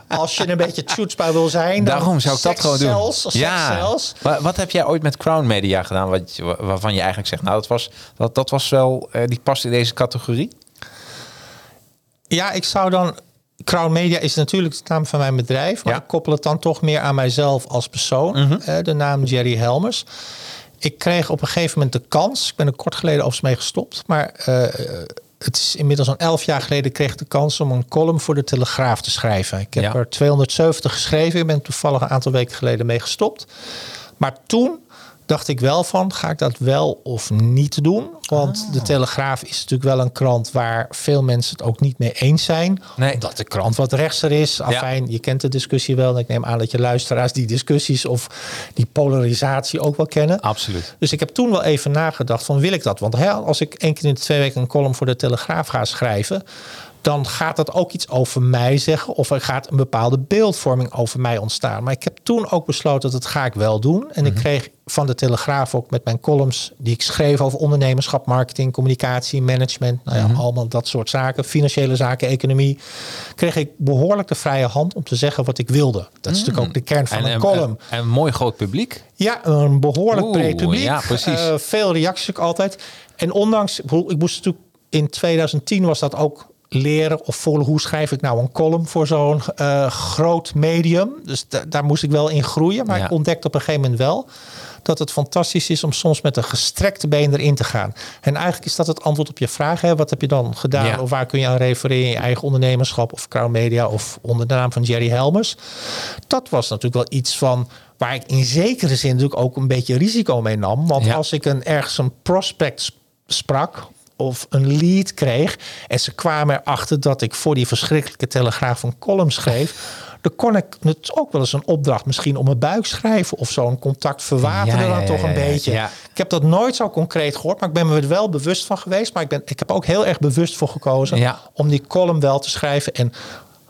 als je een beetje chutzpah wil zijn... Daarom zou ik dat gewoon doen. sex cells. Wa- Wat heb jij ooit met Crown Media gedaan? Wat, waarvan je eigenlijk zegt, nou, dat was, dat, dat was wel, die past in deze categorie. Ja, ik zou dan... Crown Media is natuurlijk de naam van mijn bedrijf. Maar Ja. ik koppel het dan toch meer aan mijzelf als persoon. Eh, de naam Jerry Helmers. Ik kreeg op een gegeven moment de kans. Ik ben er kort geleden overigens mee gestopt. Maar eh, het is inmiddels al elf jaar geleden kreeg ik de kans om een column voor de Telegraaf te schrijven. Ik heb Ja. er 270 geschreven. Ik ben toevallig een aantal weken geleden mee gestopt. Maar toen dacht ik wel van, ga ik dat wel of niet doen? Want Ah. de Telegraaf is natuurlijk wel een krant waar veel mensen het ook niet mee eens zijn. Nee. Omdat de krant wat rechtser is. Afijn, je kent de discussie wel. Ik neem aan dat je luisteraars die discussies of die polarisatie ook wel kennen. Absoluut. Dus ik heb toen wel even nagedacht van wil ik dat? Want hè, als ik één keer in de twee weken een column voor de Telegraaf ga schrijven, dan gaat dat ook iets over mij zeggen of er gaat een bepaalde beeldvorming over mij ontstaan. Maar ik heb toen ook besloten dat ga ik wel doen. En ik kreeg van de Telegraaf ook met mijn columns die ik schreef over ondernemerschap, marketing, communicatie, management, nou ja, allemaal dat soort zaken, financiële zaken, economie, kreeg ik behoorlijk de vrije hand om te zeggen wat ik wilde. Dat is natuurlijk ook de kern van een column. En een mooi groot publiek. Ja, een behoorlijk Oeh, breed publiek. ja, precies. Eh, veel reacties ook altijd. En ondanks, ik moest natuurlijk in 2010 was dat ook leren of voelen hoe schrijf ik nou een column voor zo'n eh, groot medium. Dus da- daar moest ik wel in groeien. Maar Ja. ik ontdekte op een gegeven moment wel dat het fantastisch is om soms met een gestrekte been erin te gaan. En eigenlijk is dat het antwoord op je vraag. Hè? Wat heb je dan gedaan? Ja. Of waar kun je aan refereren in je eigen ondernemerschap of Crown Media of onder de naam van Jerry Helmers? Dat was natuurlijk wel iets van waar ik in zekere zin natuurlijk ook een beetje risico mee nam. Want Ja. als ik een, ergens een prospect sp- sprak of een lead kreeg en ze kwamen erachter dat ik voor die verschrikkelijke telegraaf een column schreef. Dan kon ik het ook wel eens een opdracht misschien om mijn buik schrijven of zo'n contact verwaterde Ja, ja, dan toch een beetje. Ja. Ik heb dat nooit zo concreet gehoord, maar ik ben me er wel bewust van geweest. Maar ik, ben, ik heb ook heel erg bewust voor gekozen Ja. om die column wel te schrijven en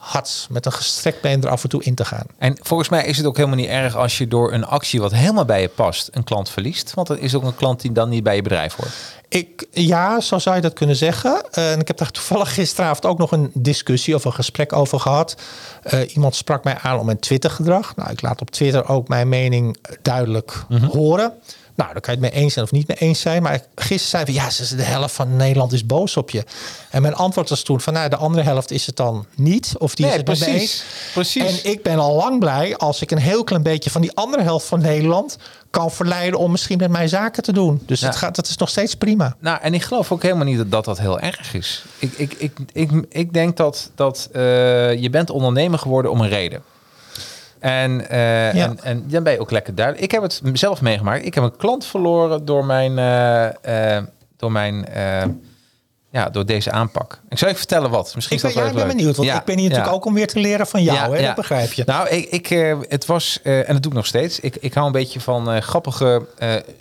hats met een gestrekt been er af en toe in te gaan. En volgens mij is het ook helemaal niet erg als je door een actie wat helemaal bij je past een klant verliest. Want dat is ook een klant die dan niet bij je bedrijf hoort. Ik, ja, zo zou je dat kunnen zeggen. Eh, en ik heb daar toevallig gisteravond ook nog een discussie of een gesprek over gehad. Eh, iemand sprak mij aan om mijn Twitter-gedrag. Nou, ik laat op Twitter ook mijn mening duidelijk horen. Nou, daar kan je het mee eens zijn of niet mee eens zijn. Maar gisteren zei we, ja, ze de helft van Nederland is boos op je. En mijn antwoord was toen van, nou, de andere helft is het dan niet. Of die Nee, is het precies. eens. Precies. En ik ben al lang blij als ik een heel klein beetje van die andere helft van Nederland kan verleiden om misschien met mij zaken te doen. Dus het gaat, dat is nog steeds prima. Nou, en ik geloof ook helemaal niet dat dat, dat heel erg is. Ik, ik, ik, ik, ik denk dat, dat eh, je bent ondernemer geworden om een reden. En, eh, Ja. en, en dan ben je ook lekker duidelijk. Ik heb het zelf meegemaakt. Ik heb een klant verloren door mijn, eh, eh, door mijn ja, door deze aanpak. Ik zal je vertellen wat. Misschien Ik is ben, dat ja, wel ik ben benieuwd, want Ja, ik ben hier natuurlijk ook om weer te leren van jou. Hè? Dat begrijp je. Nou, ik, ik, eh, het was, eh, en dat doe ik nog steeds, ik, ik hou een beetje van eh, grappige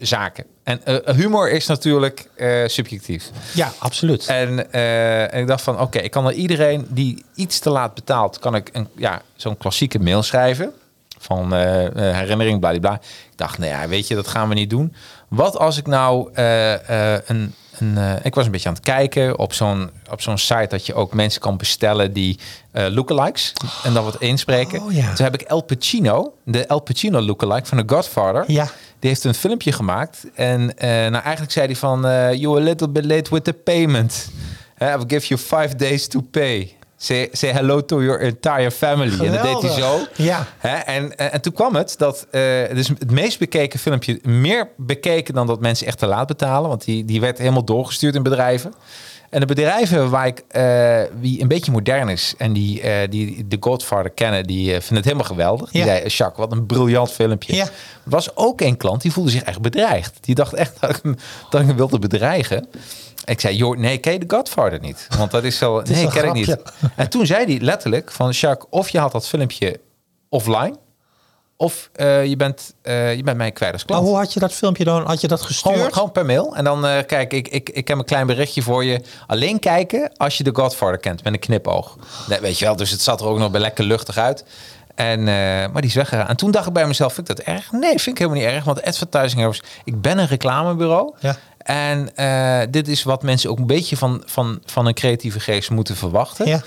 zaken. En humor is natuurlijk subjectief. ja, absoluut. En, en ik dacht van, oké, ik kan er iedereen die iets te laat betaalt, kan ik een, ja, zo'n klassieke mail schrijven. Van herinnering, bladibla. Ik dacht, nou ja, weet je, dat gaan we niet doen. Wat als ik nou eh, eh, een... een eh, ik was een beetje aan het kijken op zo'n, op zo'n site dat je ook mensen kan bestellen die eh lookalikes en dan wat inspreken. Oh, ja. Toen heb ik El Pacino, de El Pacino lookalike van The Godfather. Ja. Die heeft een filmpje gemaakt. En nou, eigenlijk zei hij van... you're a little bit late with the payment. I will give you five days to pay. Say, say hello to your entire family. En dat deed hij zo. Ja. Hè, en, en, en toen kwam het dat... eh dus het meest bekeken filmpje... meer bekeken dan dat mensen echt te laat betalen. Want die, die werd helemaal doorgestuurd in bedrijven. En de bedrijven waar ik, eh, wie een beetje modern is en die, eh, die de Godfather kennen, die eh, vinden het helemaal geweldig. Die Ja. zei, Jacques, wat een briljant filmpje. Ja. Was ook een klant die voelde zich echt bedreigd. Die dacht echt dat ik hem, dat ik hem wilde bedreigen. Ik zei, joh, nee, ken je de Godfather niet? Want dat is zo, nee, ken ik niet. En toen zei hij letterlijk van, Jacques, of je had dat filmpje offline, of eh, je, bent, eh, je bent mij kwijt als Maar klant. hoe had je dat filmpje dan? Had je dat gestuurd? Gewoon, gewoon per mail. En dan eh, kijk, ik, ik, ik heb een klein berichtje voor je. Alleen kijken als je de Godfather kent met een knipoog. Nee, weet je wel, dus het zat er ook nog bij lekker luchtig uit. En, maar die is weggegaan. En toen dacht ik bij mezelf, vind ik dat erg? Nee, vind ik helemaal niet erg. Want Advertising ik ben een reclamebureau. Ja. En eh, dit is wat mensen ook een beetje van, van, van een creatieve geest moeten verwachten. Ja.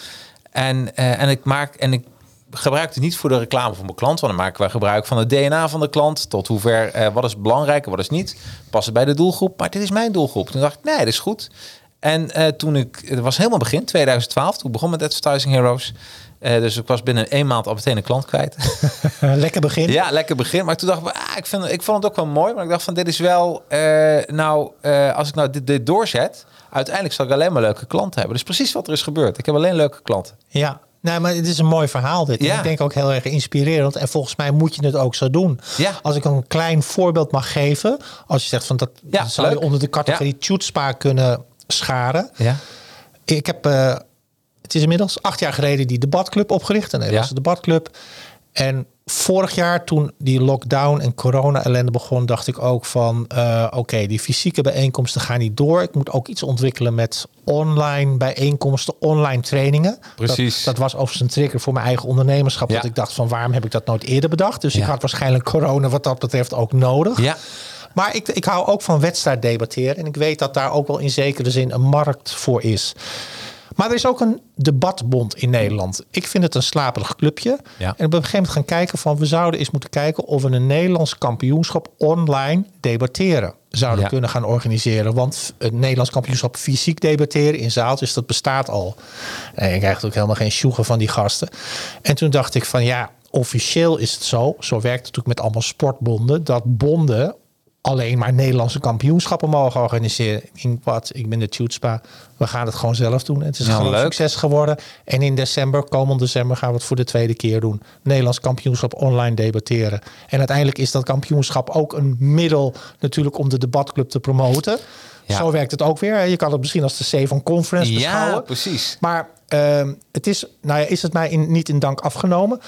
En, eh, en ik maak en ik gebruik het niet voor de reclame van mijn klant, want dan maken we gebruik van het DNA van de klant. Tot hoever eh, wat is belangrijk en wat is niet. Past het bij de doelgroep, maar dit is mijn doelgroep. Toen dacht ik, nee, dat is goed. En toen ik, het was helemaal begin 2012, toen ik begon met Advertising Heroes. Eh, dus ik was binnen een maand al meteen een klant kwijt. Lekker begin. Ja, lekker begin. Maar toen dacht ik, ah, ik, vind, ik vond het ook wel mooi. Maar ik dacht van, dit is wel, eh, nou, eh, als ik nou dit, dit doorzet, uiteindelijk zal ik alleen maar leuke klanten hebben. Dus precies wat er is gebeurd. Ik heb alleen leuke klanten. Ja. Nee, maar het is een mooi verhaal dit. Ja. Ik denk ook heel erg inspirerend. En volgens mij moet je het ook zo doen. Ja. Als ik een klein voorbeeld mag geven. Als je zegt van dat Ja, dat zou leuk. je onder de categorie Tjootspa kunnen scharen. Ja. Ik heb, het is inmiddels acht jaar geleden die debatclub opgericht. Een Nederlandse Ja. debatclub. En vorig jaar toen die lockdown en corona ellende begon, dacht ik ook van eh, oké, die fysieke bijeenkomsten gaan niet door. Ik moet ook iets ontwikkelen met online bijeenkomsten, online trainingen. Precies. Dat, dat was overigens een trigger voor mijn eigen ondernemerschap. Ja. Dat ik dacht van waarom heb ik dat nooit eerder bedacht? Dus ik had waarschijnlijk corona wat dat betreft ook nodig. Ja. Maar ik, ik hou ook van wedstrijd debatteren. En ik weet dat daar ook wel in zekere zin een markt voor is. Maar er is ook een debatbond in Nederland. Ik vind het een slaperig clubje. Ja. En op een gegeven moment gaan kijken van... we zouden eens moeten kijken of we een Nederlands kampioenschap online debatteren zouden Ja. kunnen gaan organiseren. Want het Nederlands kampioenschap fysiek debatteren in zaaltjes, dat bestaat al. En je krijgt ook helemaal geen sjoegen van die gasten. En toen dacht ik van ja, officieel is het zo. Zo werkt het natuurlijk met allemaal sportbonden. Dat bonden alleen maar Nederlandse kampioenschappen mogen organiseren. Denk, wat, ik ben de Tjootspa. We gaan het gewoon zelf doen. Het is Ja, een groot leuk. succes geworden. En in december, komend december, gaan we het voor de tweede keer doen. Nederlands kampioenschap online debatteren. En uiteindelijk is dat kampioenschap ook een middel natuurlijk om de debatclub te promoten. Ja. Zo werkt het ook weer. Je kan het misschien als de C van Conference Ja, beschouwen. precies. Maar ehm, het is, nou ja, is het mij in, niet in dank afgenomen.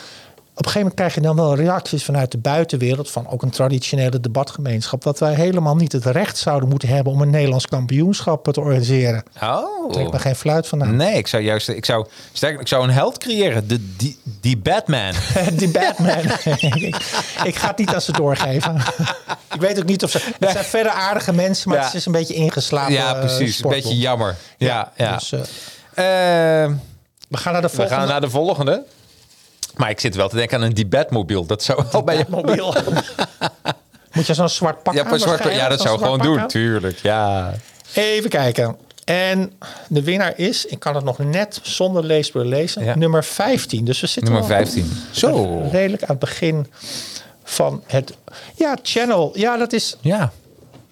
Op een gegeven moment krijg je dan wel reacties vanuit de buitenwereld, van ook een traditionele debatgemeenschap, dat wij helemaal niet het recht zouden moeten hebben om een Nederlands kampioenschap te organiseren. Oh. Trek me geen fluit vandaan. Nee, ik zou juist, ik zou, sterker, ik zou een held creëren. De, die, die Batman. Die Batman. ik, ik ga het niet aan ze doorgeven. ik weet ook niet of ze. Het zijn verder aardige mensen, maar Ja. het is een beetje ingeslapen. ja, eh, precies. Een beetje jammer. Ja, ja. Dus, eh, Eh, we gaan naar de we volgende. gaan naar de volgende. Maar ik zit wel te denken aan een debatmobiel. Dat zou wel bij je mobiel. Moet je zo'n zwart pak Ja, aan zwart, ja, dat zou gewoon doen. aan? Tuurlijk, ja. Even kijken. En de winnaar is, ik kan het nog net zonder leesbril lezen, Ja. nummer 15. Dus we zitten Nummer wel 15. Zo. redelijk aan het begin van het... Ja, channel. Ja, dat is Ja.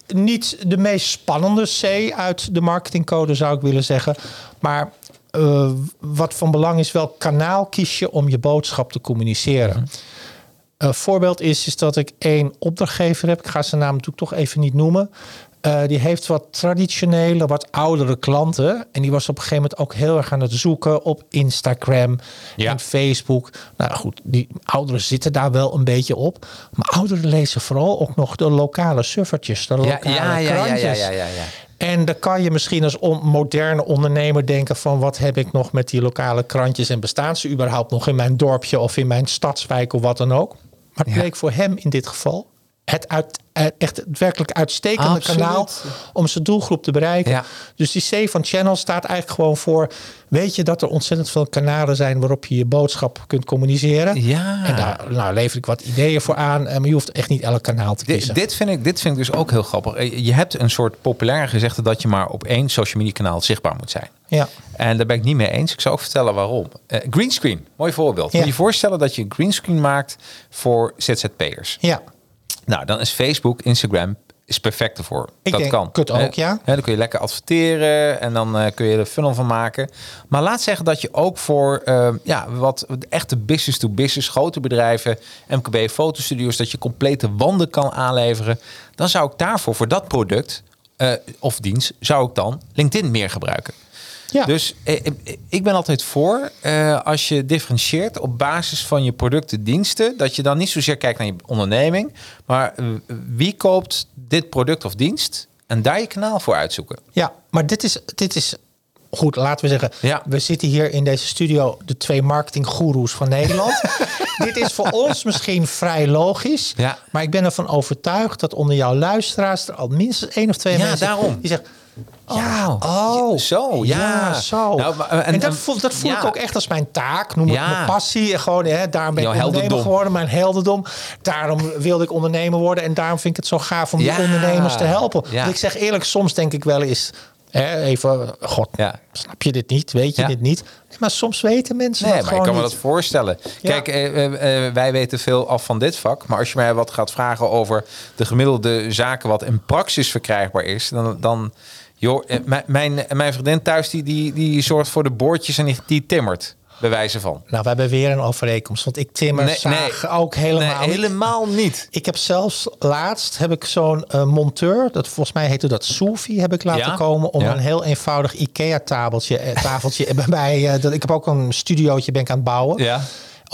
niet de meest spannende C uit de marketingcode, zou ik willen zeggen. Maar eh, wat van belang is, welk kanaal kies je om je boodschap te communiceren? Een voorbeeld is, is dat ik één opdrachtgever heb. Ik ga zijn naam natuurlijk toch even niet noemen. Eh, die heeft wat traditionele, wat oudere klanten. En die was op een gegeven moment ook heel erg aan het zoeken op Instagram Ja. en Facebook. Nou goed, die ouderen zitten daar wel een beetje op. Maar ouderen lezen vooral ook nog de lokale suffertjes, de lokale ja, ja, krantjes. ja, ja, ja, ja. En dan kan je misschien als on- moderne ondernemer denken van wat heb ik nog met die lokale krantjes en bestaan ze überhaupt nog in mijn dorpje of in mijn stadswijk of wat dan ook. Maar het Ja. bleek voor hem in dit geval het uit, eh, echt het werkelijk uitstekende Absoluut. kanaal om zijn doelgroep te bereiken. Ja. Dus die C van Channel staat eigenlijk gewoon voor, weet je dat er ontzettend veel kanalen zijn waarop je je boodschap kunt communiceren. Ja. En daar nou, lever ik wat ideeën voor aan, eh, maar je hoeft echt niet elk kanaal te kiezen. dit, vind ik, dit vind ik dus ook heel grappig. Eh, Je hebt een soort populair gezegde dat je maar op één social media kanaal zichtbaar moet zijn. ja. En daar ben ik niet mee eens. Ik zal ook vertellen waarom. Eh, greenscreen, mooi voorbeeld. Ja. Moet je voorstellen dat je een greenscreen maakt voor ZZP'ers. ja. Nou, dan is Facebook, Instagram is perfect ervoor. Ik dat denk, kan. kut ook, Hè? ja. Dan kun je lekker adverteren en dan eh, kun je er funnel van maken. Maar laat zeggen dat je ook voor eh, ja, wat echte business-to-business, grote bedrijven, MKB fotostudio's, dat je complete wanden kan aanleveren. Dan zou ik daarvoor, voor dat product eh, of dienst, zou ik dan LinkedIn meer gebruiken. Ja. Dus eh, eh, ik ben altijd voor, eh, als je differentieert op basis van je producten, diensten, dat je dan niet zozeer kijkt naar je onderneming, maar eh, wie koopt dit product of dienst en daar je kanaal voor uitzoeken. Ja, maar dit is, dit is goed, laten we zeggen. Ja. We zitten hier in deze studio, de twee marketinggoeroes van Nederland. dit is voor ons misschien vrij logisch. Ja. Maar ik ben ervan overtuigd dat onder jouw luisteraars er al minstens één of twee Ja, mensen daarom. die zeggen. Ja, Oh, zo, ja. zo. Nou, maar, en, en- dat voel, dat voel ik ook echt als mijn taak. Noem het Ja. mijn passie. En Gewoon, hè, daarom ben ik ondernemer geworden. Mijn heldendom. Daarom wilde ik ondernemer worden. En daarom vind ik het zo gaaf om die ondernemers te helpen. Want ik zeg eerlijk, soms denk ik wel eens... Hè, even, god, snap je dit niet? Weet je dit niet? Nee, maar soms weten mensen Nee, maar ik kan me dat voorstellen. Kijk, eh, eh, eh, wij weten veel af van dit vak. Maar als je mij wat gaat vragen over de gemiddelde zaken wat in praxis verkrijgbaar is, dan. dan joh, eh, mijn, mijn, mijn vriendin thuis die, die, die zorgt voor de boordjes en die, die timmert. Bij wijze van. Nou, we hebben weer een overeenkomst. Want ik timmer Nee, zaag nee. ook helemaal nee, helemaal niet. Ik heb zelfs laatst heb ik zo'n eh, monteur, dat volgens mij heette dat Sofi, heb ik laten Ja? komen om Ja. een heel eenvoudig IKEA tafeltje, eh, tafeltje bij mij. eh, dat ik heb ook een studiootje ben ik aan het bouwen. Ja.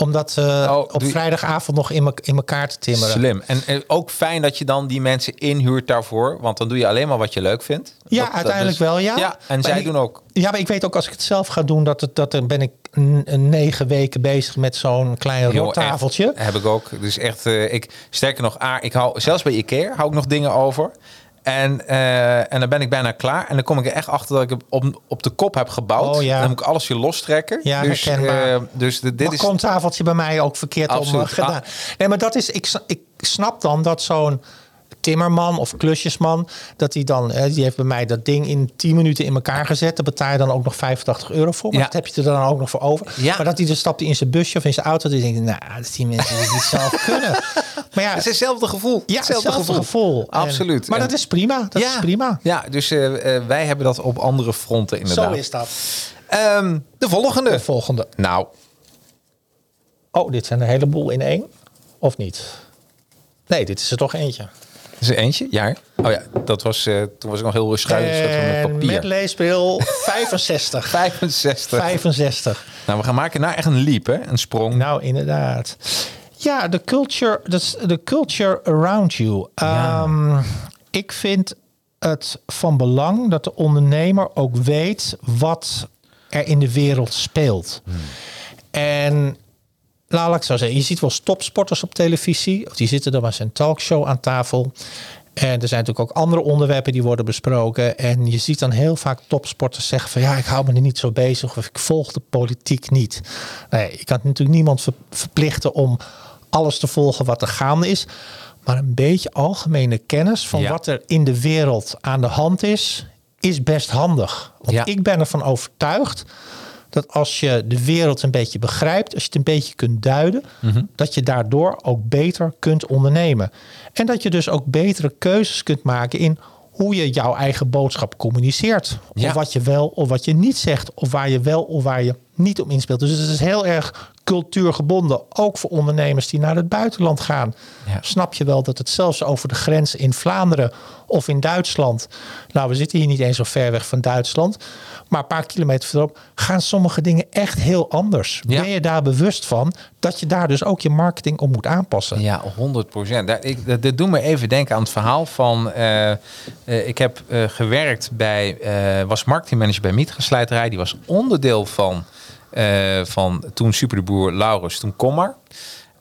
Om dat Oh, op vrijdagavond nog in, me- in elkaar te timmeren. Slim. En ook fijn dat je dan die mensen inhuurt daarvoor. Want dan doe je alleen maar wat je leuk vindt. Ja, Dat- dat uiteindelijk wel, ja. Ja, en Maar zij ik- doen ook. Ja, maar ik weet ook als ik het zelf ga doen, dat, het, dat dan ben ik negen weken bezig met zo'n klein rottafeltje. Heb ik ook. Dus echt, eh, ik, sterker nog, ah, ik hou zelfs bij Ikea hou ik nog dingen over. En, eh, en dan ben ik bijna klaar. En dan kom ik er echt achter dat ik op, op de kop heb gebouwd. Oh, ja. Dan moet ik alles weer lostrekken. Ja, dus, herkenbaar. eh, dus de- dit is... tafeltje bij mij ook verkeerd om Absoluut. eh, gedaan. Nee, maar dat is, ik, ik snap dan dat zo'n timmerman of klusjesman, dat hij dan, die heeft bij mij dat ding in 10 minuten in elkaar gezet. Daar betaal je dan ook nog 85 euro voor. Maar Ja. dat heb je er dan ook nog voor over. Ja. Maar dat hij dan stapt hij in zijn busje of in zijn auto. Die denkt, nou, dat is die mensen die het zelf kunnen. Maar ja, Het is hetzelfde gevoel. ja hetzelfde, gevoel. Absoluut. maar En- dat is prima. Dat ja, is prima. Ja, dus eh, eh, wij hebben dat op andere fronten inderdaad. Zo is dat. Ehm, de volgende. De volgende. Nou, Oh, dit zijn een heleboel in één. Of niet? Nee, dit is er toch eentje. is er eentje? Ja. Oh ja, dat was, eh, toen was ik nog heel schuin met En papier. met leesbril 65. 65. 65. Nou, we gaan maken naar echt een leap, hè? Een sprong. Nou, inderdaad. Ja, de culture, dat is de culture around you. Ja. Ehm, ik vind het van belang dat de ondernemer ook weet wat er in de wereld speelt. En nou, laat ik zo zeggen, je ziet wel topsporters op televisie. Of die zitten dan maar zijn talkshow aan tafel. En er zijn natuurlijk ook andere onderwerpen die worden besproken. En je ziet dan heel vaak topsporters zeggen van ja, ik hou me er niet zo bezig of ik volg de politiek niet. Nee, je kan natuurlijk niemand ver- verplichten om alles te volgen wat er gaande is. Maar een beetje algemene kennis van Ja. wat er in de wereld aan de hand is, is best handig. Want Ja. ik ben ervan overtuigd dat als je de wereld een beetje begrijpt, als je het een beetje kunt duiden, Mhm. dat je daardoor ook beter kunt ondernemen. En dat je dus ook betere keuzes kunt maken in hoe je jouw eigen boodschap communiceert. Ja. Of wat je wel of wat je niet zegt. Of waar je wel of waar je niet op inspeelt. Dus het is heel erg cultuurgebonden. Ook voor ondernemers die naar het buitenland gaan. Ja. Snap je wel dat het zelfs over de grens in Vlaanderen of in Duitsland. Nou, we zitten hier niet eens zo ver weg van Duitsland. Maar een paar kilometer verderop gaan sommige dingen echt heel anders. Ja. Ben je daar bewust van dat je daar dus ook je marketing op moet aanpassen? Ja, 100 procent. Dat, dat doet me even denken aan het verhaal van... eh, eh, ik heb eh, gewerkt bij... was marketingmanager bij Mitra Slijterij. Die was onderdeel van, eh, van toen Super de Boer Laurens, toen Commar.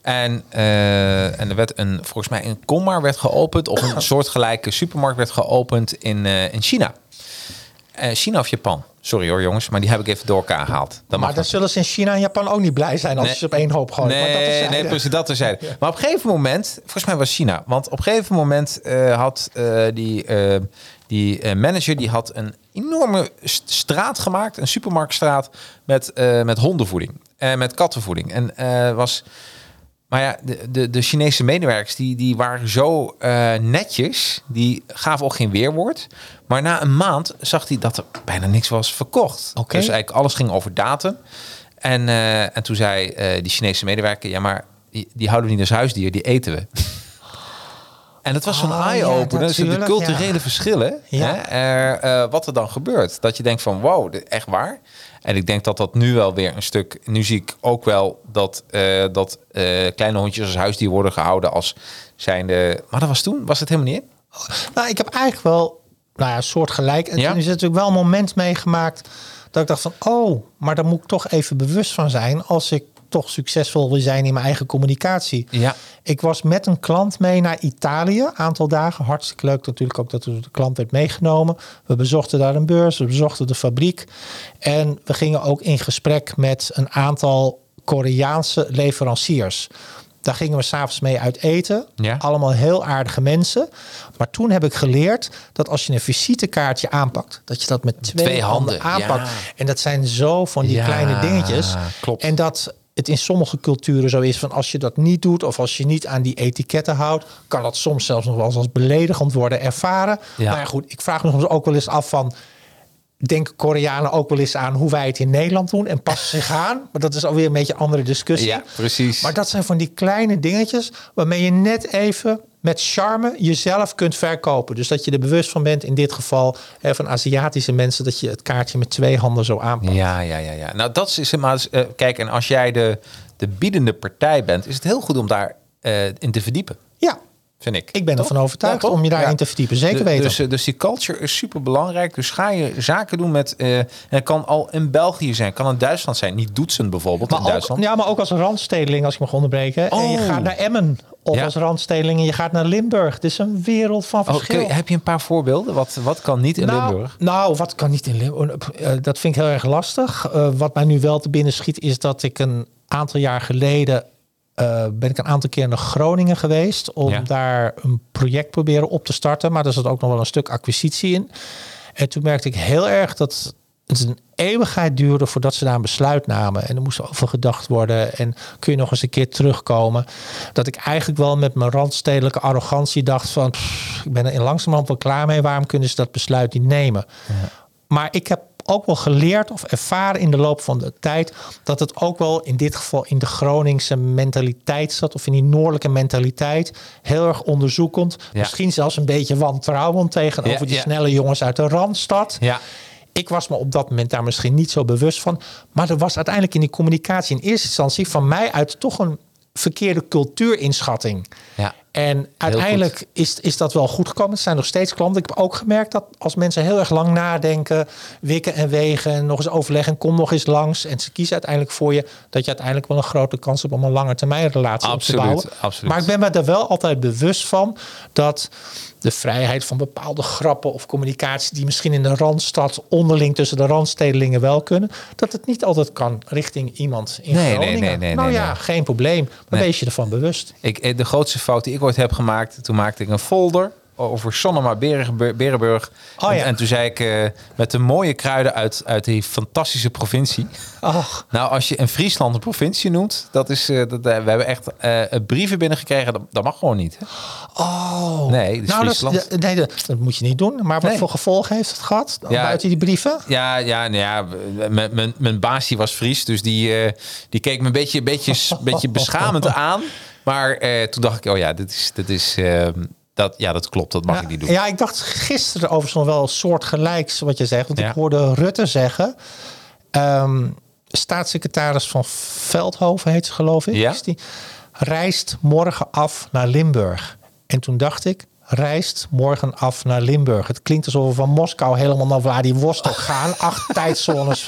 En, eh, en er werd een, volgens mij een Commar werd geopend... of een soortgelijke supermarkt werd geopend in, eh, in China. China of Japan. Sorry hoor jongens, maar die heb ik even door elkaar gehaald. Dat Maar dan zullen ze in China en Japan ook niet blij zijn als Nee. ze op één hoop gooit. maar dat Nee, nee, precies dat terzijde. Maar op een gegeven moment, volgens mij was China, want op een gegeven moment had die, die manager die had een enorme st- straat gemaakt, een supermarktstraat met, eh, met hondenvoeding en met kattenvoeding. En eh, was, maar ja, de, de, de Chinese medewerkers die, die waren zo eh, netjes, die gaven ook geen weerwoord. Maar na een maand zag hij dat er bijna niks was verkocht. Oké. Dus eigenlijk alles ging over datum. En, eh, en toen zei eh, die Chinese medewerker, ja, maar die, die houden we niet als huisdier, die eten we. En het was zo'n Oh, ja, eye-opener, dus de culturele ja. verschillen, Ja. hè, er, eh, wat er dan gebeurt. Dat je denkt van, wow, echt waar? En ik denk dat dat nu wel weer een stuk, nu zie ik ook wel dat, eh, dat eh, kleine hondjes als huisdier worden gehouden als zijnde... Maar dat was toen, was het helemaal niet in? Nou, ik heb eigenlijk wel nou ja, soort gelijk. En Ja? toen is er natuurlijk wel een moment meegemaakt dat ik dacht van, oh, maar daar moet ik toch even bewust van zijn als ik toch succesvol wil zijn in mijn eigen communicatie. Ja. Ik was met een klant mee naar Italië, een aantal dagen. Hartstikke leuk natuurlijk ook dat de klant werd meegenomen. We bezochten daar een beurs, we bezochten de fabriek. En we gingen ook in gesprek met een aantal Koreaanse leveranciers. Daar gingen we s'avonds mee uit eten. Ja. Allemaal heel aardige mensen. Maar toen heb ik geleerd dat als je een visitekaartje aanpakt, dat je dat met twee, Twee handen, handen, aanpakt. ja. En dat zijn zo van die Ja, kleine dingetjes. klopt. En dat het in sommige culturen zo is van als je dat niet doet of als je niet aan die etiketten houdt, kan dat soms zelfs nog wel eens als beledigend worden ervaren. Ja. Maar goed, ik vraag me soms ook wel eens af van denken Koreanen ook wel eens aan hoe wij het in Nederland doen en passen zich aan. Maar dat is alweer een beetje een andere discussie. Ja, precies. Maar dat zijn van die kleine dingetjes waarmee je net even met charme jezelf kunt verkopen. Dus dat je er bewust van bent, in dit geval van Aziatische mensen, dat je het kaartje met twee handen zo aanpakt. Ja, ja, ja, ja. Nou, dat is maar. eh, kijk, en als jij de, de biedende partij bent, is het heel goed om daar eh, in te verdiepen, Ja, vind ik. ik ben Toch? ervan overtuigd Ja, om je daarin Ja. te verdiepen. Zeker De- weten. Dus, eh, dus die culture is super belangrijk. Dus ga je zaken doen met. eh, en het kan al in België zijn, kan in Duitsland zijn. Niet Doetsen bijvoorbeeld in ook, Duitsland. ja, maar ook als randstedeling, als ik mag onderbreken. En je Oh. gaat naar Emmen of Ja. als randstedeling en je gaat naar Limburg. Het is een wereld van Oh, verschil. heb je een paar voorbeelden? Wat, wat kan niet in nou, Limburg? Nou, wat kan niet in Limburg? Eh, dat vind ik heel erg lastig. Eh, wat mij nu wel te binnen schiet is dat ik een aantal jaar geleden eh, ben ik een aantal keer naar Groningen geweest om Ja. daar een project proberen op te starten. Maar er zat ook nog wel een stuk acquisitie in. En toen merkte ik heel erg dat het een eeuwigheid duurde voordat ze daar een besluit namen. En er moest over gedacht worden. En kun je nog eens een keer terugkomen. Dat ik eigenlijk wel met mijn randstedelijke arrogantie dacht van... pff, ik ben er in langzamerhand wel klaar mee. Waarom kunnen ze dat besluit niet nemen? Maar ik heb ook wel geleerd of ervaren in de loop van de tijd... dat het ook wel in dit geval in de Groningse mentaliteit zat... of in die noordelijke mentaliteit. Heel erg onderzoekend. Ja. Misschien zelfs een beetje wantrouwend tegenover Ja, die ja. snelle jongens uit de Randstad. Ja. Ik was me op dat moment daar misschien niet zo bewust van. Maar er was uiteindelijk in die communicatie in eerste instantie van mij uit toch een verkeerde cultuurinschatting. Ja. En uiteindelijk is, is dat wel goed gekomen. Het zijn nog steeds klanten. Ik heb ook gemerkt dat als mensen heel erg lang nadenken, wikken en wegen en nog eens overleggen, kom nog eens langs en ze kiezen uiteindelijk voor je, dat je uiteindelijk wel een grote kans hebt om een lange termijn relatie Absoluut, op te bouwen. absoluut. Maar ik ben me er wel altijd bewust van dat de vrijheid van bepaalde grappen of communicatie die misschien in de randstad onderling tussen de randstedelingen wel kunnen, dat het niet altijd kan richting iemand in Nee, nee, Groningen. nee, nee, nou ja, nee. geen probleem. Maar wees je ervan bewust. Ik, eh, de grootste fout die ik ooit heb gemaakt, toen maakte ik een folder over Sonnema Berenburg. Berenburg. Oh, en, ja. en toen zei ik eh, met de mooie kruiden uit, uit die fantastische provincie. Ach, Nou, als je Friesland een provincie noemt, dat is, eh, dat, eh, we hebben echt brieven binnengekregen. Dat, dat mag gewoon niet. Hè? oh. Nee, dus nou, dat, Friesland. is- nee, dat, dat moet je niet doen. Maar wat Nee. voor gevolgen heeft het gehad? Ja. Buiten die brieven? Ja, ja, nou ja mijn, baas die was Fries, dus die, die keek me een beetje, beetje, beetje beschamend aan. Maar eh, toen dacht ik, oh ja, dit is, dit is, eh, dat, ja, dat klopt, dat mag Ja, ik niet doen. ja, ik dacht gisteren overigens wel een soort gelijks wat je zegt. Want Ja. ik hoorde Rutte zeggen. ehm, staatssecretaris van Veldhoven heet ze geloof ik. Ja. Is die, reist morgen af naar Limburg. En toen dacht ik, reist morgen af naar Limburg. Het klinkt alsof we van Moskou helemaal naar Vladivostok gaan. Acht tijdzones.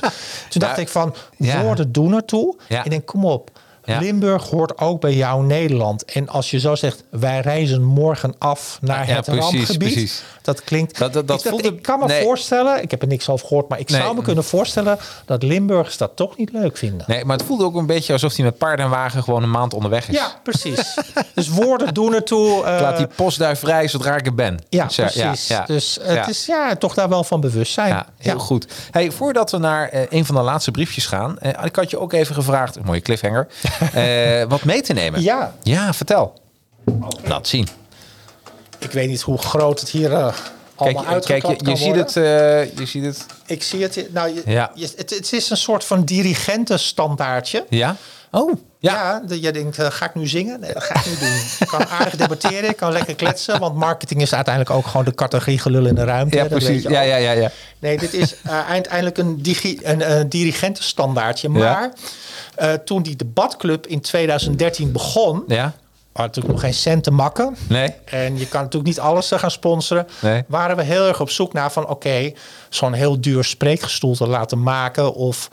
Toen dacht Ja. ik van, Ja. woorden doen ertoe. Ja. Ik denk, kom op. Ja. Limburg hoort ook bij jou Nederland. En als je zo zegt, wij reizen morgen af naar Ja, het precies, rampgebied. precies. Dat klinkt. Dat- dat- dat ik, dacht, voelde- ik kan me nee. voorstellen, ik heb er niks over gehoord, maar ik Nee. zou me kunnen voorstellen dat Limburgers dat toch niet leuk vinden. Nee, maar het voelde ook een beetje alsof hij met paard en wagen gewoon een maand onderweg is. Ja, precies. dus woorden doen ertoe. eh, Ik laat die postduif vrij zodra ik er ben. ja, Dus, eh, precies. ja. Dus het Ja. is ja, toch daar wel van bewust zijn. Ja, heel goed. Hey, voordat we naar eh, een van de laatste briefjes gaan, eh, ik had je ook even gevraagd, een mooie cliffhanger, eh, wat mee te nemen. Ja. Ja, vertel. Laat zien. Ik weet niet hoe groot het hier Kijk, allemaal uitgeklapt kijk je, je ziet het, eh, je ziet het. Ik zie het. Nou, je, Ja. je- het, het is een soort van dirigentenstandaardje. Ja? Oh, ja. Je denkt, eh, ga ik nu zingen? Nee, dat ga ik niet doen. Ik kan aardig debatteren, ik kan lekker kletsen. Want marketing is uiteindelijk ook gewoon de categorie gelul in de ruimte. Ja, precies. weet je Ja, ja, ja, ja. Nee, dit is eh, uiteindelijk een, digi, een eh, dirigentenstandaardje. Maar toen die debatclub in 2013 begon... Ja? had natuurlijk nog geen cent te makken. Nee? En je kan natuurlijk niet alles gaan sponsoren. Nee. Waren we heel erg op zoek naar van oké, zo'n heel duur spreekgestoel te laten maken. Of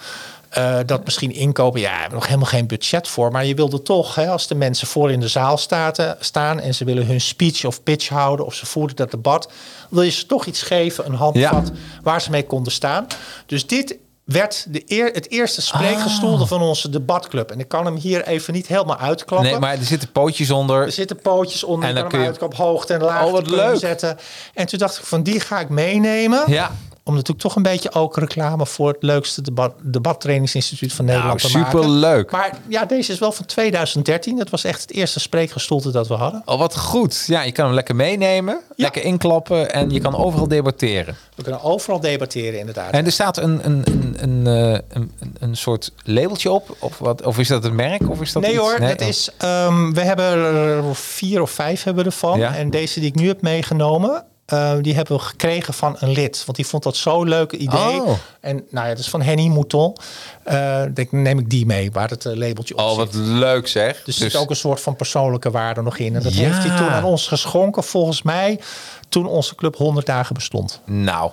eh, dat misschien inkopen. Ja, we hebben nog helemaal geen budget voor. Maar je wilde toch, hè, als de mensen voor in de zaal staten, staan en ze willen hun speech of pitch houden of ze voeren dat debat, wil je ze toch iets geven, een handvat waar ze mee konden staan. Dus dit werd de eer, het eerste spreekgestoelde van onze debatclub. En ik kan hem hier even niet helemaal uitklappen. Nee, maar er zitten pootjes onder. Er zitten pootjes onder. En dan kun je- je op hoogte en laagte Oh, zetten. En toen dacht ik van die ga ik meenemen. Ja. Om natuurlijk toch een beetje ook reclame voor het leukste debat, debattrainingsinstituut van Nederland te maken. superleuk. Maar ja, deze is wel van 2013. Dat was echt het eerste spreekgestoelte dat we hadden. Oh, wat goed. Ja, je kan hem lekker meenemen, lekker inklappen en je kan overal debatteren. We kunnen overal debatteren inderdaad. En er staat een, een, een, een, eh, een, een, soort labeltje op, of, wat, of is dat een merk? Of is dat Nee iets? hoor, het oh. is, ehm, we hebben er vier of vijf hebben we ervan. Ja. En deze die ik nu heb meegenomen, eh, die hebben we gekregen van een lid. Want die vond dat zo'n leuk idee. Oh. En nou ja, dat is van Henny Mouton. Eh denk, neem ik die mee, waar het eh, labeltje op Oh, zit. wat leuk zeg. Dus er zit ook een soort van persoonlijke waarde nog in. En dat heeft hij toen aan ons geschonken, volgens mij, toen onze club 100 dagen bestond. Nou,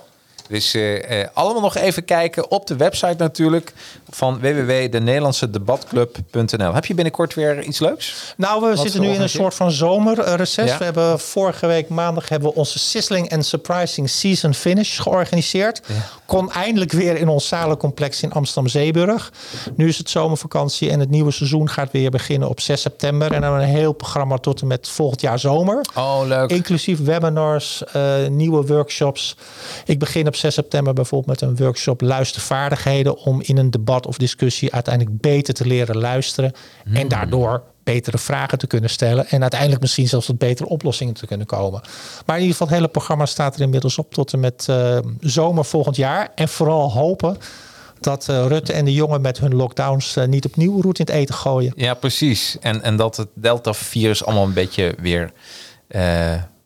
dus eh, eh, allemaal nog even kijken op de website natuurlijk van www.denederlandse-debatclub.nl. Heb je binnenkort weer iets leuks? Nou, we zitten nu in een soort van zomerreces. Ja. We hebben vorige week maandag hebben we onze Sizzling and Surprising Season Finish georganiseerd. Kon eindelijk weer in ons zalencomplex in Amsterdam-Zeeburg. Nu is het zomervakantie en het nieuwe seizoen gaat weer beginnen op 6 september. En dan een heel programma tot en met volgend jaar zomer. Oh, leuk. Inclusief webinars, eh, nieuwe workshops. Ik begin op 6 september bijvoorbeeld met een workshop luistervaardigheden. Om in een debat of discussie uiteindelijk beter te leren luisteren. En daardoor betere vragen te kunnen stellen. En uiteindelijk misschien zelfs tot betere oplossingen te kunnen komen. Maar in ieder geval het hele programma staat er inmiddels op tot en met eh, zomer volgend jaar. En vooral hopen dat eh, Rutte en de jongen met hun lockdowns eh, niet opnieuw roet in het eten gooien. Ja, precies. En, en dat het Delta-virus allemaal een beetje weer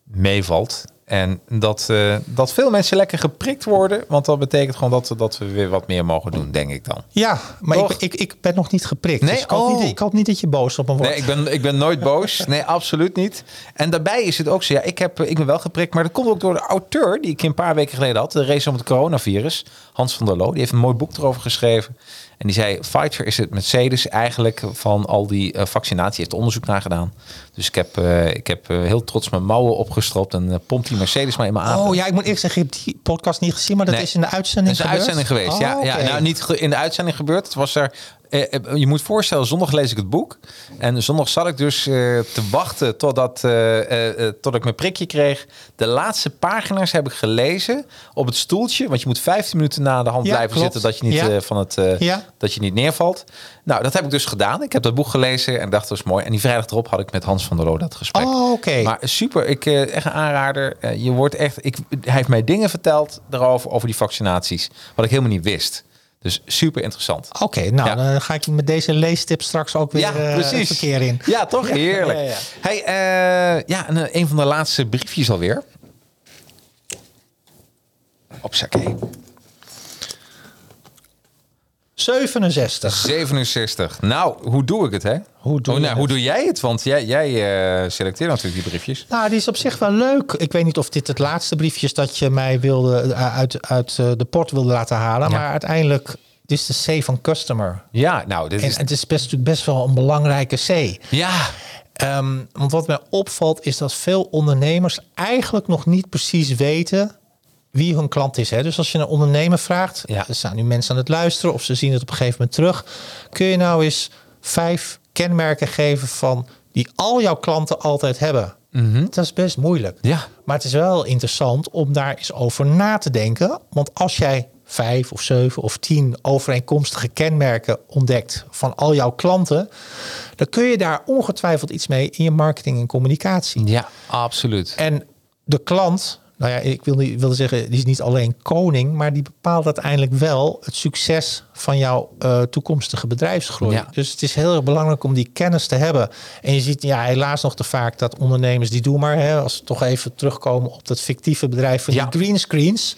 meevalt. En dat, eh, dat veel mensen lekker geprikt worden. Want dat betekent gewoon dat, we- dat we weer wat meer mogen doen, denk ik dan. Ja, maar ik, ik, ik ben nog niet geprikt. Nee? Dus ik, hoop Oh. niet, ik hoop niet dat je boos op me wordt. Nee, ik ben, ik ben nooit boos. Nee, absoluut niet. En daarbij is het ook zo. Ja, ik, heb, ik ben wel geprikt, maar dat komt ook door de auteur die ik een paar weken geleden had. De race om het coronavirus. Hans van der Loo. Die heeft een mooi boek erover geschreven. En die zei, Pfizer is het Mercedes eigenlijk van al die eh, vaccinatie. Heeft onderzoek naar gedaan. Dus ik heb, eh, ik heb eh, heel trots mijn mouwen opgestropt en pompt die Mercedes maar in mijn aan. Oh ja, ik moet eerlijk zeggen, ik heb die podcast niet gezien, maar dat Nee. is in de uitzending is gebeurd? uitzending geweest. Oh, ja, oké. ja, nou niet in de uitzending gebeurd. Het was er. Eh, eh, je moet voorstellen, zondag lees ik het boek. En zondag zat ik dus eh, te wachten totdat eh, tot ik mijn prikje kreeg. De laatste pagina's heb ik gelezen op het stoeltje. Want je moet 15 minuten na de hand Ja, blijven klopt. zitten dat je niet, Ja. van het, Ja. dat je niet neervalt. Nou, dat heb ik dus gedaan. Ik heb dat boek gelezen en dacht dat was mooi. En die vrijdag erop had ik met Hans van der Loo dat gesprek. Oh, oké. Maar super, ik echt een aanrader. Je wordt echt, ik, hij heeft mij dingen verteld daarover over die vaccinaties, wat ik helemaal niet wist. Dus super interessant. Oké, nou Ja. dan ga ik met deze leestip straks ook weer Ja, eh, precies. verkeer in. Ja, toch? Heerlijk. ja, ja. Hey, eh, ja, en, eh, een van de laatste briefjes alweer. Op zakje. 67. 67. Nou, hoe doe ik het, hè? Hoe doe oh, nou, hoe doe jij het? Want jij, jij eh, selecteert natuurlijk die briefjes. Nou, die is op zich wel leuk. Ik weet niet of dit het laatste briefje is dat je mij wilde, eh, uit, uit eh, de port wilde laten halen. Ja. Maar uiteindelijk, dit is de C van customer. Ja, nou, dit En is... het is best, natuurlijk best wel een belangrijke C. Ja, Ehm, want wat mij opvalt is dat veel ondernemers eigenlijk nog niet precies weten wie hun klant is. Hè? Dus als je een ondernemer vraagt, Ja. er staan nu mensen aan het luisteren of ze zien het op een gegeven moment terug. Kun je nou eens vijf kenmerken geven van die al jouw klanten altijd hebben? Dat is best moeilijk. Mhm. Ja. Maar het is wel interessant om daar eens over na te denken. Want als jij vijf of zeven of tien overeenkomstige kenmerken ontdekt van al jouw klanten, dan kun je daar ongetwijfeld iets mee in je marketing en communicatie. ja, absoluut. En de klant, nou ja, ik wil niet wilde zeggen, die is niet alleen koning, maar die bepaalt uiteindelijk wel het succes van jouw eh, toekomstige bedrijfsgroei. Ja. Dus het is heel erg belangrijk om die kennis te hebben. En je ziet ja, helaas nog te vaak dat ondernemers die doen maar, hè, als we toch even terugkomen op dat fictieve bedrijf van Ja. die greenscreens.